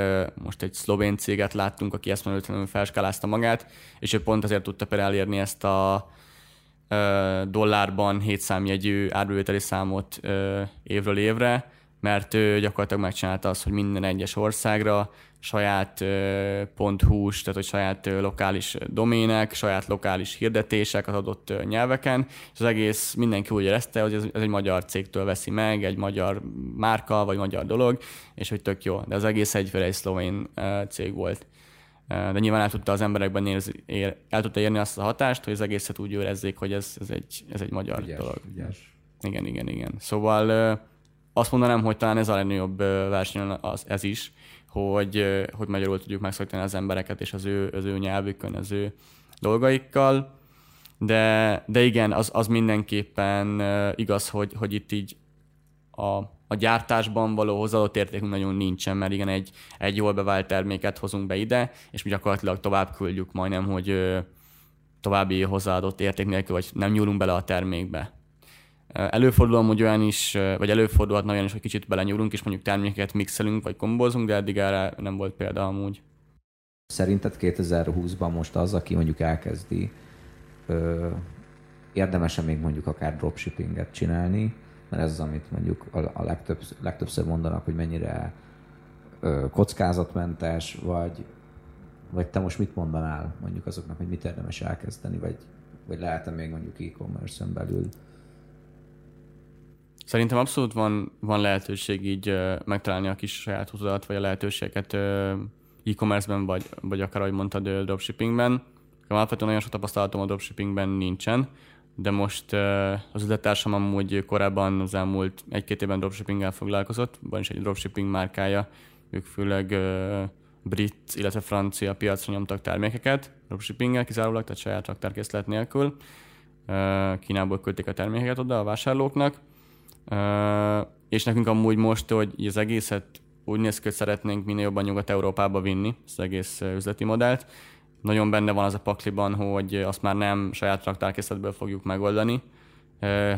most egy szlovén céget láttunk, aki eszmenőtlenül felskálázta magát, és ő pont azért tudta például elérni ezt a dollárban 7 számjegyű árbevételi számot évről évre, mert ő gyakorlatilag megcsinálta azt, hogy minden egyes országra saját .hu tehát hogy saját lokális domének, saját lokális hirdetések az adott nyelveken, és az egész mindenki úgy érezte, hogy ez, ez egy magyar cégtől veszi meg, egy magyar márka, vagy magyar dolog, és hogy tök jó. De az egész egyféle egy szlovén cég volt. de nyilván el tudta az emberekben érzi, ér, el tudta érni azt a hatást, hogy az egészet úgy érezzék, hogy ez, ez, egy, ez egy magyar Ügyes, dolog. ügyes. Igen, igen, igen. Szóval azt mondanám, hogy talán ez a legnagyobb verseny az, ez is, hogy, hogy magyarul tudjuk megszólítani az embereket és az ő, az ő nyelvükön, az ő dolgaikkal. De, de igen, az, az mindenképpen igaz, hogy, hogy itt így a, a gyártásban való hozzáadott értékünk nagyon nincsen, mert igen, egy, egy jól bevált terméket hozunk be ide, és mi gyakorlatilag tovább küldjük majdnem, hogy további hozzáadott érték nélkül, vagy nem nyúlunk bele a termékbe. Előfordul hogy olyan is, vagy előfordulhat olyan is, hogy kicsit belenyúlunk, és mondjuk termékeket mixelünk, vagy kombozunk, de eddig erre nem volt példa amúgy. Szerinted 2020-ban most az, aki mondjuk elkezdi, ö, érdemese még mondjuk akár dropshippinget csinálni, mert ez az, amit mondjuk a legtöbb, legtöbbször mondanak, hogy mennyire ö, kockázatmentes, vagy, vagy te most mit mondanál mondjuk azoknak, hogy mit érdemes elkezdeni, vagy, vagy lehet-e még mondjuk e-commerce-en belül Szerintem abszolút van, van lehetőség így uh, megtalálni a kis saját húzadat, vagy a lehetőséget uh, e-commerce-ben, vagy, vagy akár, ahogy mondtad, uh, dropshippingben. Alapvetően nagyon sok tapasztalatom a dropshippingben nincsen, de most az üzlettársam amúgy korábban az elmúlt egy-két évben dropshippinggel foglalkozott, van is egy dropshipping márkája, ők főleg brit, illetve francia piacra nyomtak termékeket, dropshippinggel kizárólag, tehát saját raktárkészlet nélkül. Kínából küldték a termékeket oda a vásárlóknak, és nekünk amúgy most, hogy az egészet úgy néz ki, hogy szeretnénk minél jobban Nyugat-Európába vinni, az egész üzleti modellt. Nagyon benne van az a pakliban, hogy azt már nem saját raktárkészletből fogjuk megoldani,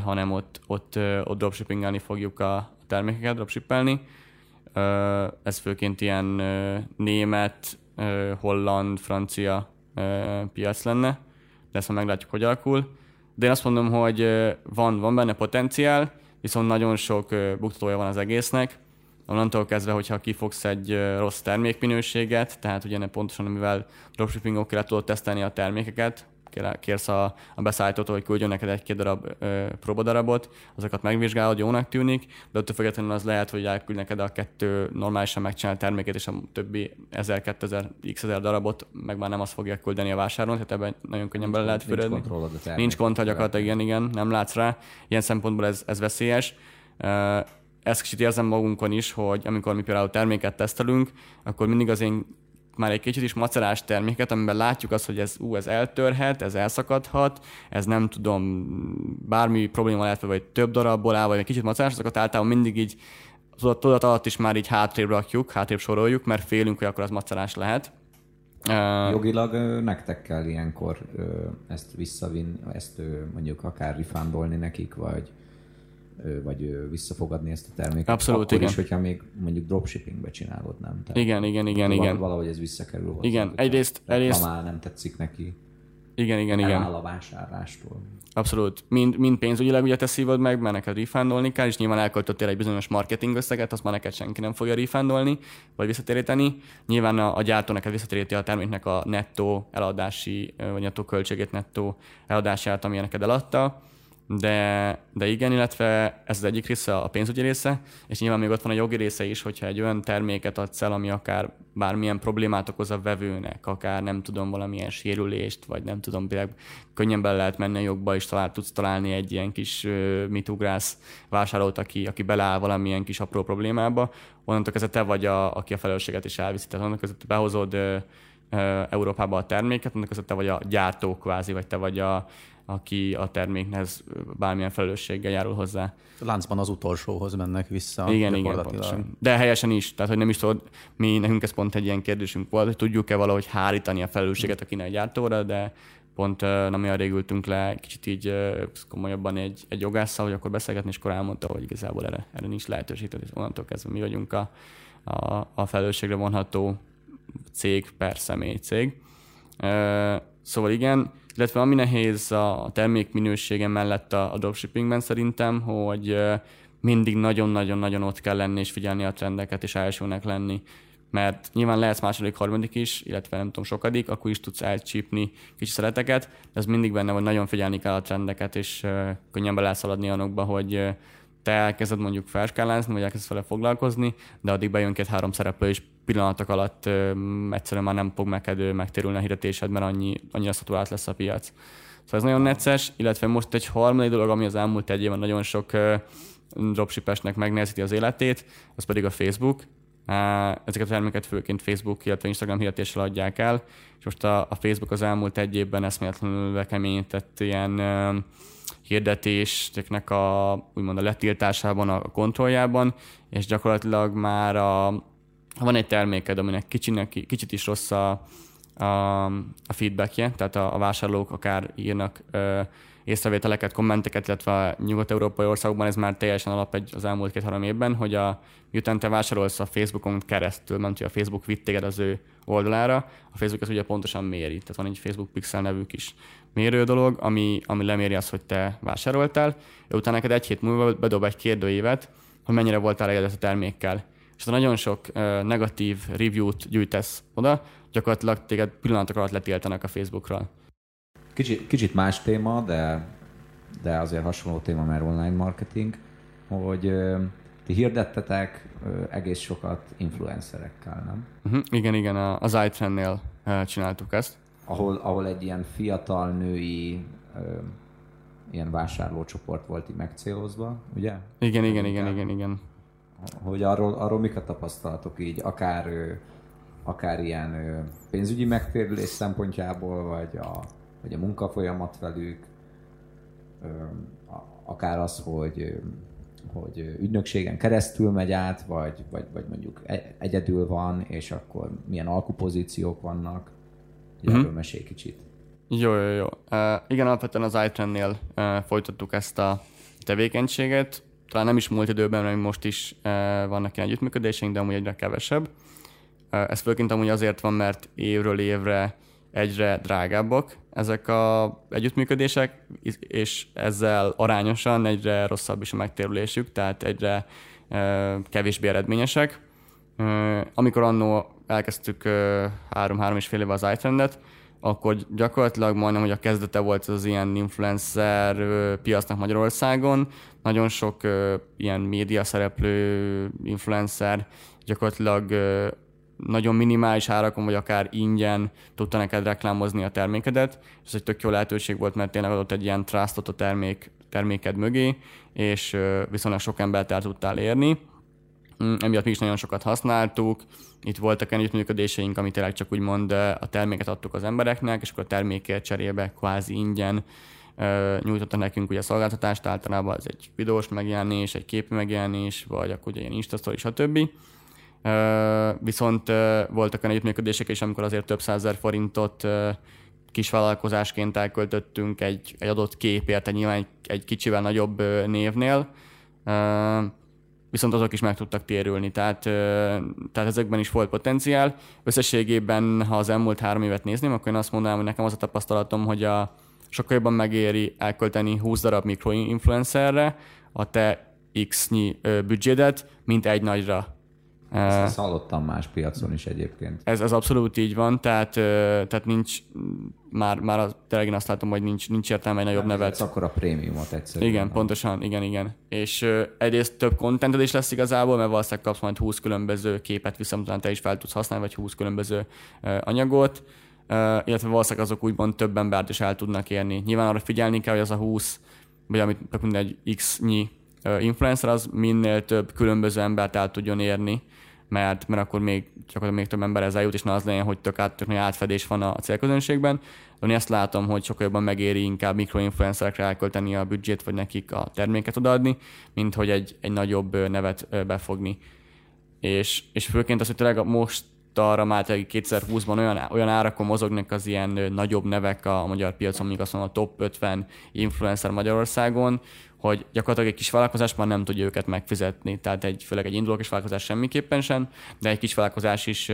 hanem ott, ott, ott dropshippingelni fogjuk a termékeket, dropshippelni. Ez főként ilyen német, holland, francia piac lenne, de ezt meglátjuk, hogy alakul. De én azt mondom, hogy van, van benne potenciál, viszont nagyon sok buktatója van az egésznek. Onnantól kezdve, hogyha kifogsz egy rossz termékminőséget, tehát ugye pontosan, amivel dropshipping-ok tudod tesztelni a termékeket, kérsz a, a beszállítótól, hogy küldjön neked egy-két darab ö, próbadarabot, azokat megvizsgálod, jónak tűnik, de attól függetlenül az lehet, hogy elküld neked a kettő normálisan megcsinált terméket, és a többi 1000-2000 x darabot meg már nem azt fogja küldeni a vásárlón, tehát ebben nagyon könnyen bele lehet fürödni. Nincs, nincs kontroll gyakorlatilag, igen, igen, nem látsz rá. Ilyen szempontból ez, ez veszélyes. ezt kicsit érzem magunkon is, hogy amikor mi például terméket tesztelünk, akkor mindig az én már egy kicsit is macerás terméket, amiben látjuk azt, hogy ez, ú, ez eltörhet, ez elszakadhat, ez nem tudom, bármi probléma lehet, vagy több darabból áll, vagy egy kicsit macerás, azokat általában mindig így tudat alatt is már így hátrébb rakjuk, hátrébb soroljuk, mert félünk, hogy akkor az macerás lehet. Jogilag nektek kell ilyenkor ezt visszavinni, ezt mondjuk akár rifándolni nekik, vagy vagy visszafogadni ezt a terméket. Abszolút, Akkor igen. is, hogyha még mondjuk dropshippingbe csinálod, nem? Tehát igen, igen, igen, igen. Valahogy ez visszakerül hozzá. Igen, egyrészt, egyrészt... Ha már nem tetszik neki. Igen, igen, igen. Eláll a vásárlástól. Abszolút. Mind, mind pénzügyileg ugye te szívod meg, mert neked refundolni kell, és nyilván elköltöttél egy bizonyos marketing összeget, azt már neked senki nem fogja refundolni, vagy visszatéríteni. Nyilván a, a gyártó neked visszatéríti a terméknek a nettó eladási, vagy nettó költségét, nettó eladását, ami neked eladta de, de igen, illetve ez az egyik része, a pénzügyi része, és nyilván még ott van a jogi része is, hogyha egy olyan terméket adsz el, ami akár bármilyen problémát okoz a vevőnek, akár nem tudom, valamilyen sérülést, vagy nem tudom, például könnyen bele lehet menni a jogba, és talál, tudsz találni egy ilyen kis uh, mitugrász vásárlót, aki, aki beleáll valamilyen kis apró problémába, onnantól kezdve te vagy, a, aki a felelősséget is elviszi. Tehát onnantól kezdve behozod Európába a terméket, onnantól kezdve te vagy a gyártó kvázi, vagy te vagy a, aki a termékhez bármilyen felelősséggel járul hozzá. Láncban az utolsóhoz mennek vissza. Igen, igen, pontosan. De helyesen is. Tehát, hogy nem is tudod, mi, nekünk ez pont egy ilyen kérdésünk volt, hogy tudjuk-e valahogy hárítani a felelősséget a kínai gyártóra, de pont nem olyan rég ültünk le, kicsit így komolyabban egy, egy jogásszal, hogy akkor beszélgetni, és akkor elmondta, hogy igazából erre, erre nincs lehetőség, tehát onnantól kezdve mi vagyunk a, a, a felelősségre vonható cég per személy cég. Szóval igen, illetve ami nehéz a termék minősége mellett a, a dropshippingben szerintem, hogy mindig nagyon-nagyon-nagyon ott kell lenni és figyelni a trendeket és elsőnek lenni. Mert nyilván lehetsz második, harmadik is, illetve nem tudom, sokadik, akkor is tudsz elcsípni kis szereteket, de ez mindig benne, hogy nagyon figyelni kell a trendeket, és könnyen be lehet szaladni olyanokba, hogy te elkezded mondjuk felskálázni, vagy elkezded vele foglalkozni, de addig bejön két-három szereplő, és pillanatok alatt ö, egyszerűen már nem fog megkedő megtérülni a hirdetésed, mert annyi, annyira szaturált lesz a piac. Szóval ez nagyon necces, illetve most egy harmadik dolog, ami az elmúlt egy évben nagyon sok ö, dropshipesnek megnehezíti az életét, az pedig a Facebook. Ezeket a terméket főként Facebook, illetve Instagram hirdetéssel adják el, és most a, a Facebook az elmúlt egy évben eszméletlenül bekeményített ilyen hirdetéseknek a, úgymond a letiltásában, a kontrolljában, és gyakorlatilag már a, van egy terméked, aminek kicsinek, kicsit is rossz a, a, a feedbackje, tehát a, a vásárlók akár írnak ö, észrevételeket, kommenteket, illetve a nyugat-európai országokban ez már teljesen alap egy, az elmúlt két-három évben, hogy a, miután te vásárolsz a Facebookon keresztül, mert a Facebook vitt téged az ő oldalára, a Facebook ezt ugye pontosan méri. Tehát van egy Facebook Pixel nevű kis mérő dolog, ami, ami leméri azt, hogy te vásároltál, utána neked egy hét múlva bedob egy kérdőívet, hogy mennyire voltál elégedett a termékkel. És ha nagyon sok negatív review-t gyűjtesz oda, gyakorlatilag téged pillanatok alatt letiltanak a Facebookról. Kicsit, kicsit más téma, de, de azért hasonló téma, mert online marketing, hogy ti hirdettetek egész sokat influencerekkel, nem? Uh-huh. Igen, igen, az iTrendnél csináltuk ezt. Ahol, ahol egy ilyen fiatal női ilyen vásárlócsoport volt így megcélozva, ugye? Igen, igen, igen, igen, igen. Hogy arról, arról mik a tapasztalatok így, akár, akár ilyen pénzügyi megtérülés szempontjából, vagy a, vagy a munkafolyamat velük, akár az, hogy hogy ügynökségen keresztül megy át, vagy, vagy, vagy mondjuk e, egyedül van, és akkor milyen alkupozíciók vannak. Uh-huh. Erről mesélj kicsit. Jó, jó, jó. Uh, igen, alapvetően az iTrendnél uh, folytattuk ezt a tevékenységet. Talán nem is múlt időben, mert most is uh, vannak ilyen együttműködéseink, de amúgy egyre kevesebb. Uh, ez főként amúgy azért van, mert évről évre egyre drágábbak ezek a együttműködések, és ezzel arányosan egyre rosszabb is a megtérülésük, tehát egyre kevésbé eredményesek. Amikor annó elkezdtük három-három és fél éve az iTrendet, akkor gyakorlatilag majdnem, hogy a kezdete volt az ilyen influencer piacnak Magyarországon. Nagyon sok ilyen média szereplő influencer gyakorlatilag nagyon minimális árakon, vagy akár ingyen tudta neked reklámozni a termékedet, ez egy tök jó lehetőség volt, mert tényleg adott egy ilyen trustot a termék, terméked mögé, és viszonylag sok embert el tudtál érni. Mm, emiatt mi is nagyon sokat használtuk, itt voltak együttműködéseink, amit tényleg csak úgymond a terméket adtuk az embereknek, és akkor a termékért cserébe kvázi ingyen nyújtotta nekünk ugye a szolgáltatást, általában ez egy videós megjelenés, egy képi megjelenés, vagy akkor ugye ilyen Instastory, stb. Viszont voltak olyan együttműködések is, amikor azért több százezer forintot kisvállalkozásként elköltöttünk egy, egy adott képért, egy nyilván egy, egy kicsivel nagyobb névnél, viszont azok is meg tudtak térülni, tehát, tehát ezekben is volt potenciál. Összességében, ha az elmúlt három évet nézném, akkor én azt mondanám, hogy nekem az a tapasztalatom, hogy a, sokkal jobban megéri elkölteni 20 darab mikroinfluencerre a te x-nyi büdzsédet, mint egy nagyra. Ezt, hallottam más piacon is egyébként. Ez, ez abszolút így van, tehát, tehát nincs, már, már tényleg én azt látom, hogy nincs, nincs értelme egy nagyobb nevet. akkor a prémiumot egyszerűen. Igen, pontosan, igen, igen. És egyrészt több contented is lesz igazából, mert valószínűleg kapsz majd 20 különböző képet, viszont te is fel tudsz használni, vagy 20 különböző anyagot, illetve valószínűleg azok úgymond több embert is el tudnak érni. Nyilván arra figyelni kell, hogy az a 20, vagy amit mindegy x-nyi influencer, az minél több különböző embert el tudjon érni, mert, mert akkor még csak még több ember ezzel jut, és ne az legyen, hogy tök, át, tök nagy átfedés van a célközönségben. De én látom, hogy sokkal jobban megéri inkább mikroinfluencerekre elkölteni a büdzsét, vagy nekik a terméket odaadni, mint hogy egy, egy nagyobb nevet befogni. És, és főként az, hogy tényleg most arra már 2020-ban olyan, olyan árakon mozognak az ilyen nagyobb nevek a magyar piacon, míg azt mondom a top 50 influencer Magyarországon, hogy gyakorlatilag egy kis vállalkozás már nem tudja őket megfizetni. Tehát egy, főleg egy induló kis vállalkozás semmiképpen sem, de egy kis vállalkozás is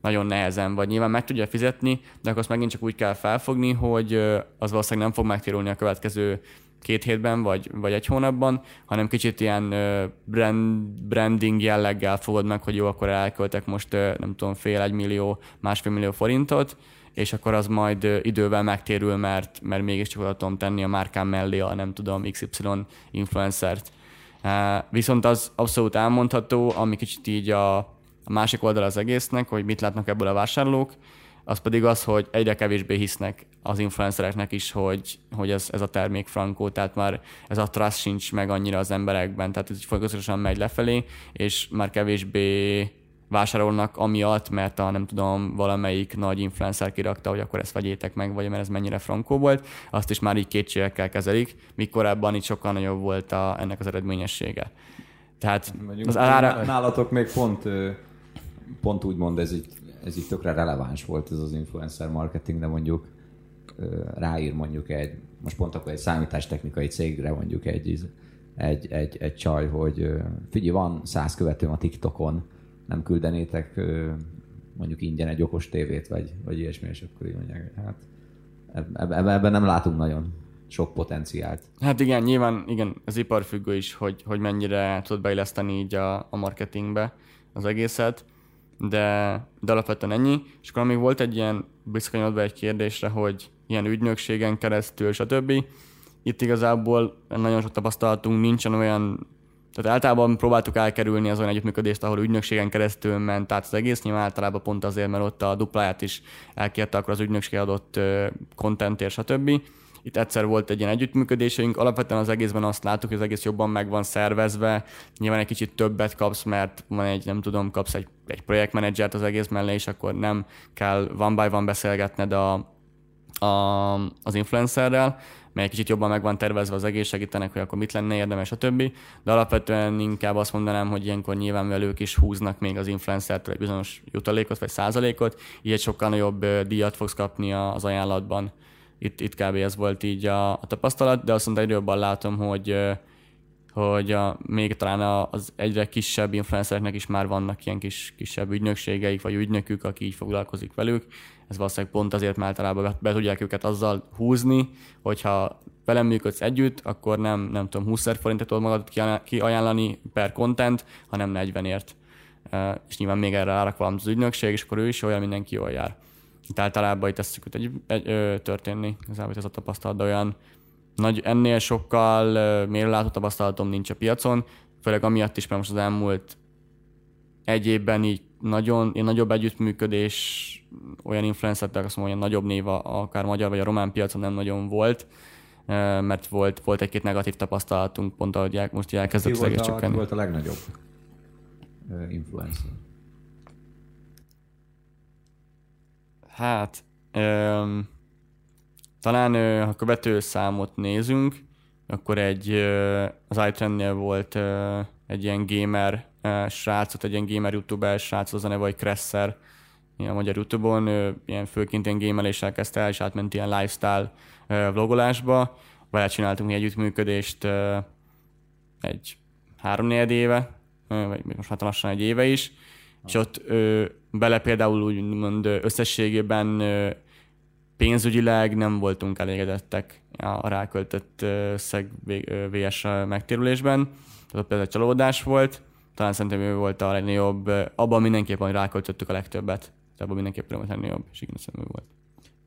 nagyon nehezen, vagy nyilván meg tudja fizetni, de akkor azt megint csak úgy kell felfogni, hogy az valószínűleg nem fog megtérülni a következő két hétben, vagy, vagy egy hónapban, hanem kicsit ilyen brand, branding jelleggel fogod meg, hogy jó, akkor elköltek most nem tudom, fél, egy millió, másfél millió forintot, és akkor az majd idővel megtérül, mert, mert mégiscsak oda tudom tenni a márkám mellé a nem tudom XY influencert. Viszont az abszolút elmondható, ami kicsit így a A másik oldal az egésznek, hogy mit látnak ebből a vásárlók, az pedig az, hogy egyre kevésbé hisznek az influencereknek is, hogy, hogy ez, ez a termék frankó, tehát már ez a trust sincs meg annyira az emberekben, tehát ez folyamatosan megy lefelé, és már kevésbé vásárolnak amiatt, mert a nem tudom, valamelyik nagy influencer kirakta, hogy akkor ezt vegyétek meg, vagy mert ez mennyire frankó volt, azt is már így kétségekkel kezelik, míg korábban itt sokkal nagyobb volt a, ennek az eredményessége. Tehát Mondjuk az ára... Nálatok még pont, pont úgy mond, ez így, ez így tökre releváns volt ez az influencer marketing, de mondjuk ráír mondjuk egy, most pont akkor egy számítástechnikai cégre mondjuk egy, egy, egy, egy csaj, hogy figyelj, van száz követőm a TikTokon, nem küldenétek mondjuk ingyen egy okos tévét, vagy, vagy ilyesmi, és akkor így mondják, hát ebben, ebben nem látunk nagyon sok potenciált. Hát igen, nyilván igen, az iparfüggő is, hogy, hogy mennyire tud beilleszteni így a, a marketingbe az egészet, de, de alapvetően ennyi. És akkor még volt egy ilyen bizonyodva egy kérdésre, hogy ilyen ügynökségen keresztül, stb. Itt igazából nagyon sok tapasztalatunk nincsen olyan tehát általában próbáltuk elkerülni az olyan együttműködést, ahol ügynökségen keresztül ment tehát az egész, nyilván általában pont azért, mert ott a dupláját is elkérte akkor az ügynökség adott kontentért, stb. Itt egyszer volt egy ilyen együttműködésünk, alapvetően az egészben azt láttuk, hogy az egész jobban meg van szervezve, nyilván egy kicsit többet kapsz, mert van egy, nem tudom, kapsz egy, egy projektmenedzsert az egész mellé, és akkor nem kell van by van beszélgetned a, a, az influencerrel, mely kicsit jobban meg van tervezve az egész, segítenek, hogy akkor mit lenne érdemes, a többi. De alapvetően inkább azt mondanám, hogy ilyenkor nyilván ők is húznak még az influencertől egy bizonyos jutalékot vagy százalékot, így egy sokkal nagyobb díjat fogsz kapni az ajánlatban. Itt, itt kb. ez volt így a, a tapasztalat, de azt mondta, egyre jobban látom, hogy hogy a, még talán az egyre kisebb influencereknek is már vannak ilyen kis, kisebb ügynökségeik, vagy ügynökük, aki így foglalkozik velük, ez valószínűleg pont azért, mert általában be, tudják őket azzal húzni, hogyha velem működsz együtt, akkor nem, nem tudom, 20 forintot tudod magad kiajánlani per content, hanem 40-ért. És nyilván még erre árak az ügynökség, és akkor ő is olyan mindenki jól jár. Itt általában itt ezt egy, egy, ö, történni, igazából ez a tapasztalat, de olyan nagy, ennél sokkal mérőlátó tapasztalatom nincs a piacon, főleg amiatt is, mert most az elmúlt egy évben így nagyon, ilyen nagyobb együttműködés olyan influencertek, azt mondom, olyan nagyobb név, akár magyar vagy a román piacon nem nagyon volt, mert volt, volt egy-két negatív tapasztalatunk, pont ahogy most elkezdett az egész csökkenni. volt a legnagyobb influencer? Hát, um, talán ha követő számot nézünk, akkor egy, az iTrendnél volt egy ilyen gamer srácot, egy ilyen gamer youtuber srác, az a neve, hogy Kresser, a magyar Youtube-on, ilyen főként ilyen gameléssel kezdte el, és átment ilyen lifestyle vlogolásba. Vele csináltunk egy együttműködést egy három éve, vagy most már lassan egy éve is, és ott bele például úgymond összességében pénzügyileg nem voltunk elégedettek a ráköltött szeg VS megtérülésben, tehát például csalódás volt, talán szerintem ő volt a legnagyobb, abban mindenképpen ráköltöttük a legtöbbet, de abban mindenképpen a legnagyobb, és igen, szerintem ő volt.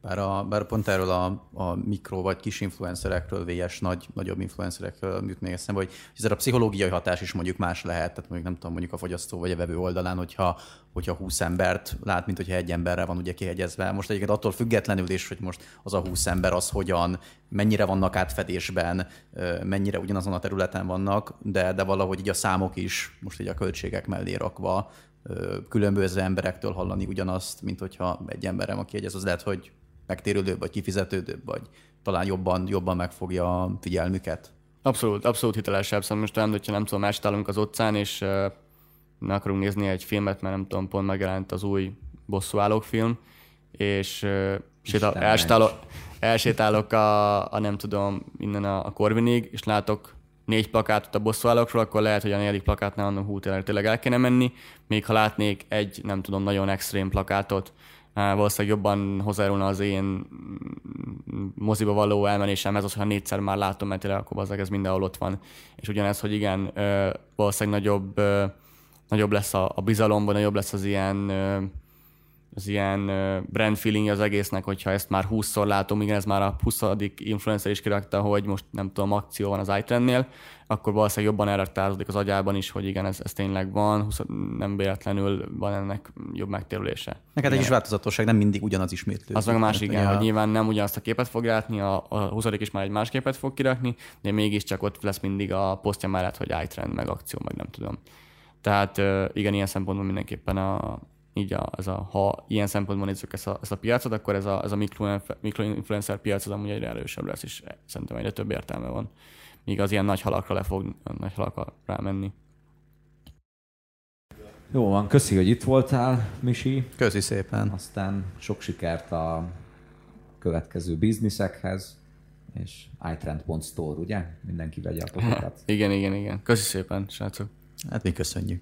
Bár, a, bár pont erről a, a mikro vagy kis influencerekről, VS nagy, nagyobb influencerekről jut még eszembe, hogy ez a pszichológiai hatás is mondjuk más lehet, tehát mondjuk nem tudom, mondjuk a fogyasztó vagy a vevő oldalán, hogyha, hogyha 20 embert lát, mint hogyha egy emberre van ugye kihegyezve. Most egyébként attól függetlenül is, hogy most az a 20 ember az hogyan, mennyire vannak átfedésben, mennyire ugyanazon a területen vannak, de, de valahogy így a számok is most így a költségek mellé rakva különböző emberektől hallani ugyanazt, mint hogyha egy emberem, aki egyez, az lehet, hogy megtérülőbb, vagy kifizetődőbb, vagy talán jobban, jobban megfogja a figyelmüket. Abszolút, abszolút hitelesebb. Szóval most nem, hogyha nem tudom, elsétálunk az utcán, és uh, ne akarunk nézni egy filmet, mert nem tudom, pont megjelent az új bosszúállók film, és uh, sétál, elsétálok, elsétálok a, a, nem tudom, innen a, a Corvinig, és látok négy plakátot a bosszúállókról, akkor lehet, hogy a negyedik plakátnál mondom, hú, tényleg el kéne menni, még ha látnék egy, nem tudom, nagyon extrém plakátot, valószínűleg jobban hozzájárulna az én moziba való elmenésemhez, az, ha négyszer már látom, mert tényleg akkor ez mindenhol ott van. És ugyanez, hogy igen, valószínűleg nagyobb, nagyobb lesz a, a bizalom, vagy nagyobb lesz az ilyen az ilyen brand feeling az egésznek, hogyha ezt már 20-szor látom, igen, ez már a 20. influencer is kirakta, hogy most nem tudom, akció van az iTrendnél, akkor valószínűleg jobban elraktározódik az agyában is, hogy igen, ez, ez tényleg van, 20, nem véletlenül van ennek jobb megtérülése. Neked egy kis változatosság, nem mindig ugyanaz ismétlő. Az meg a másik, igen, ja. hogy nyilván nem ugyanazt a képet fog látni, a, a 20 is már egy más képet fog kirakni, de mégiscsak ott lesz mindig a posztja mellett, hogy iTrend, meg akció, meg nem tudom. Tehát igen, ilyen szempontból mindenképpen a, így a, ez a, ha ilyen szempontból nézzük ezt a, ezt a piacot, akkor ez a, ez a mikroinfluencer piac az amúgy egyre erősebb lesz, és szerintem egyre több értelme van. Míg az ilyen nagy halakra le fog nagy halakra rámenni. Jó van, köszi, hogy itt voltál, Misi. Köszi szépen. Aztán sok sikert a következő bizniszekhez, és iTrend.store, ugye? Mindenki vegye a [laughs] igen, igen, igen. Köszi szépen, srácok. Hát mi köszönjük.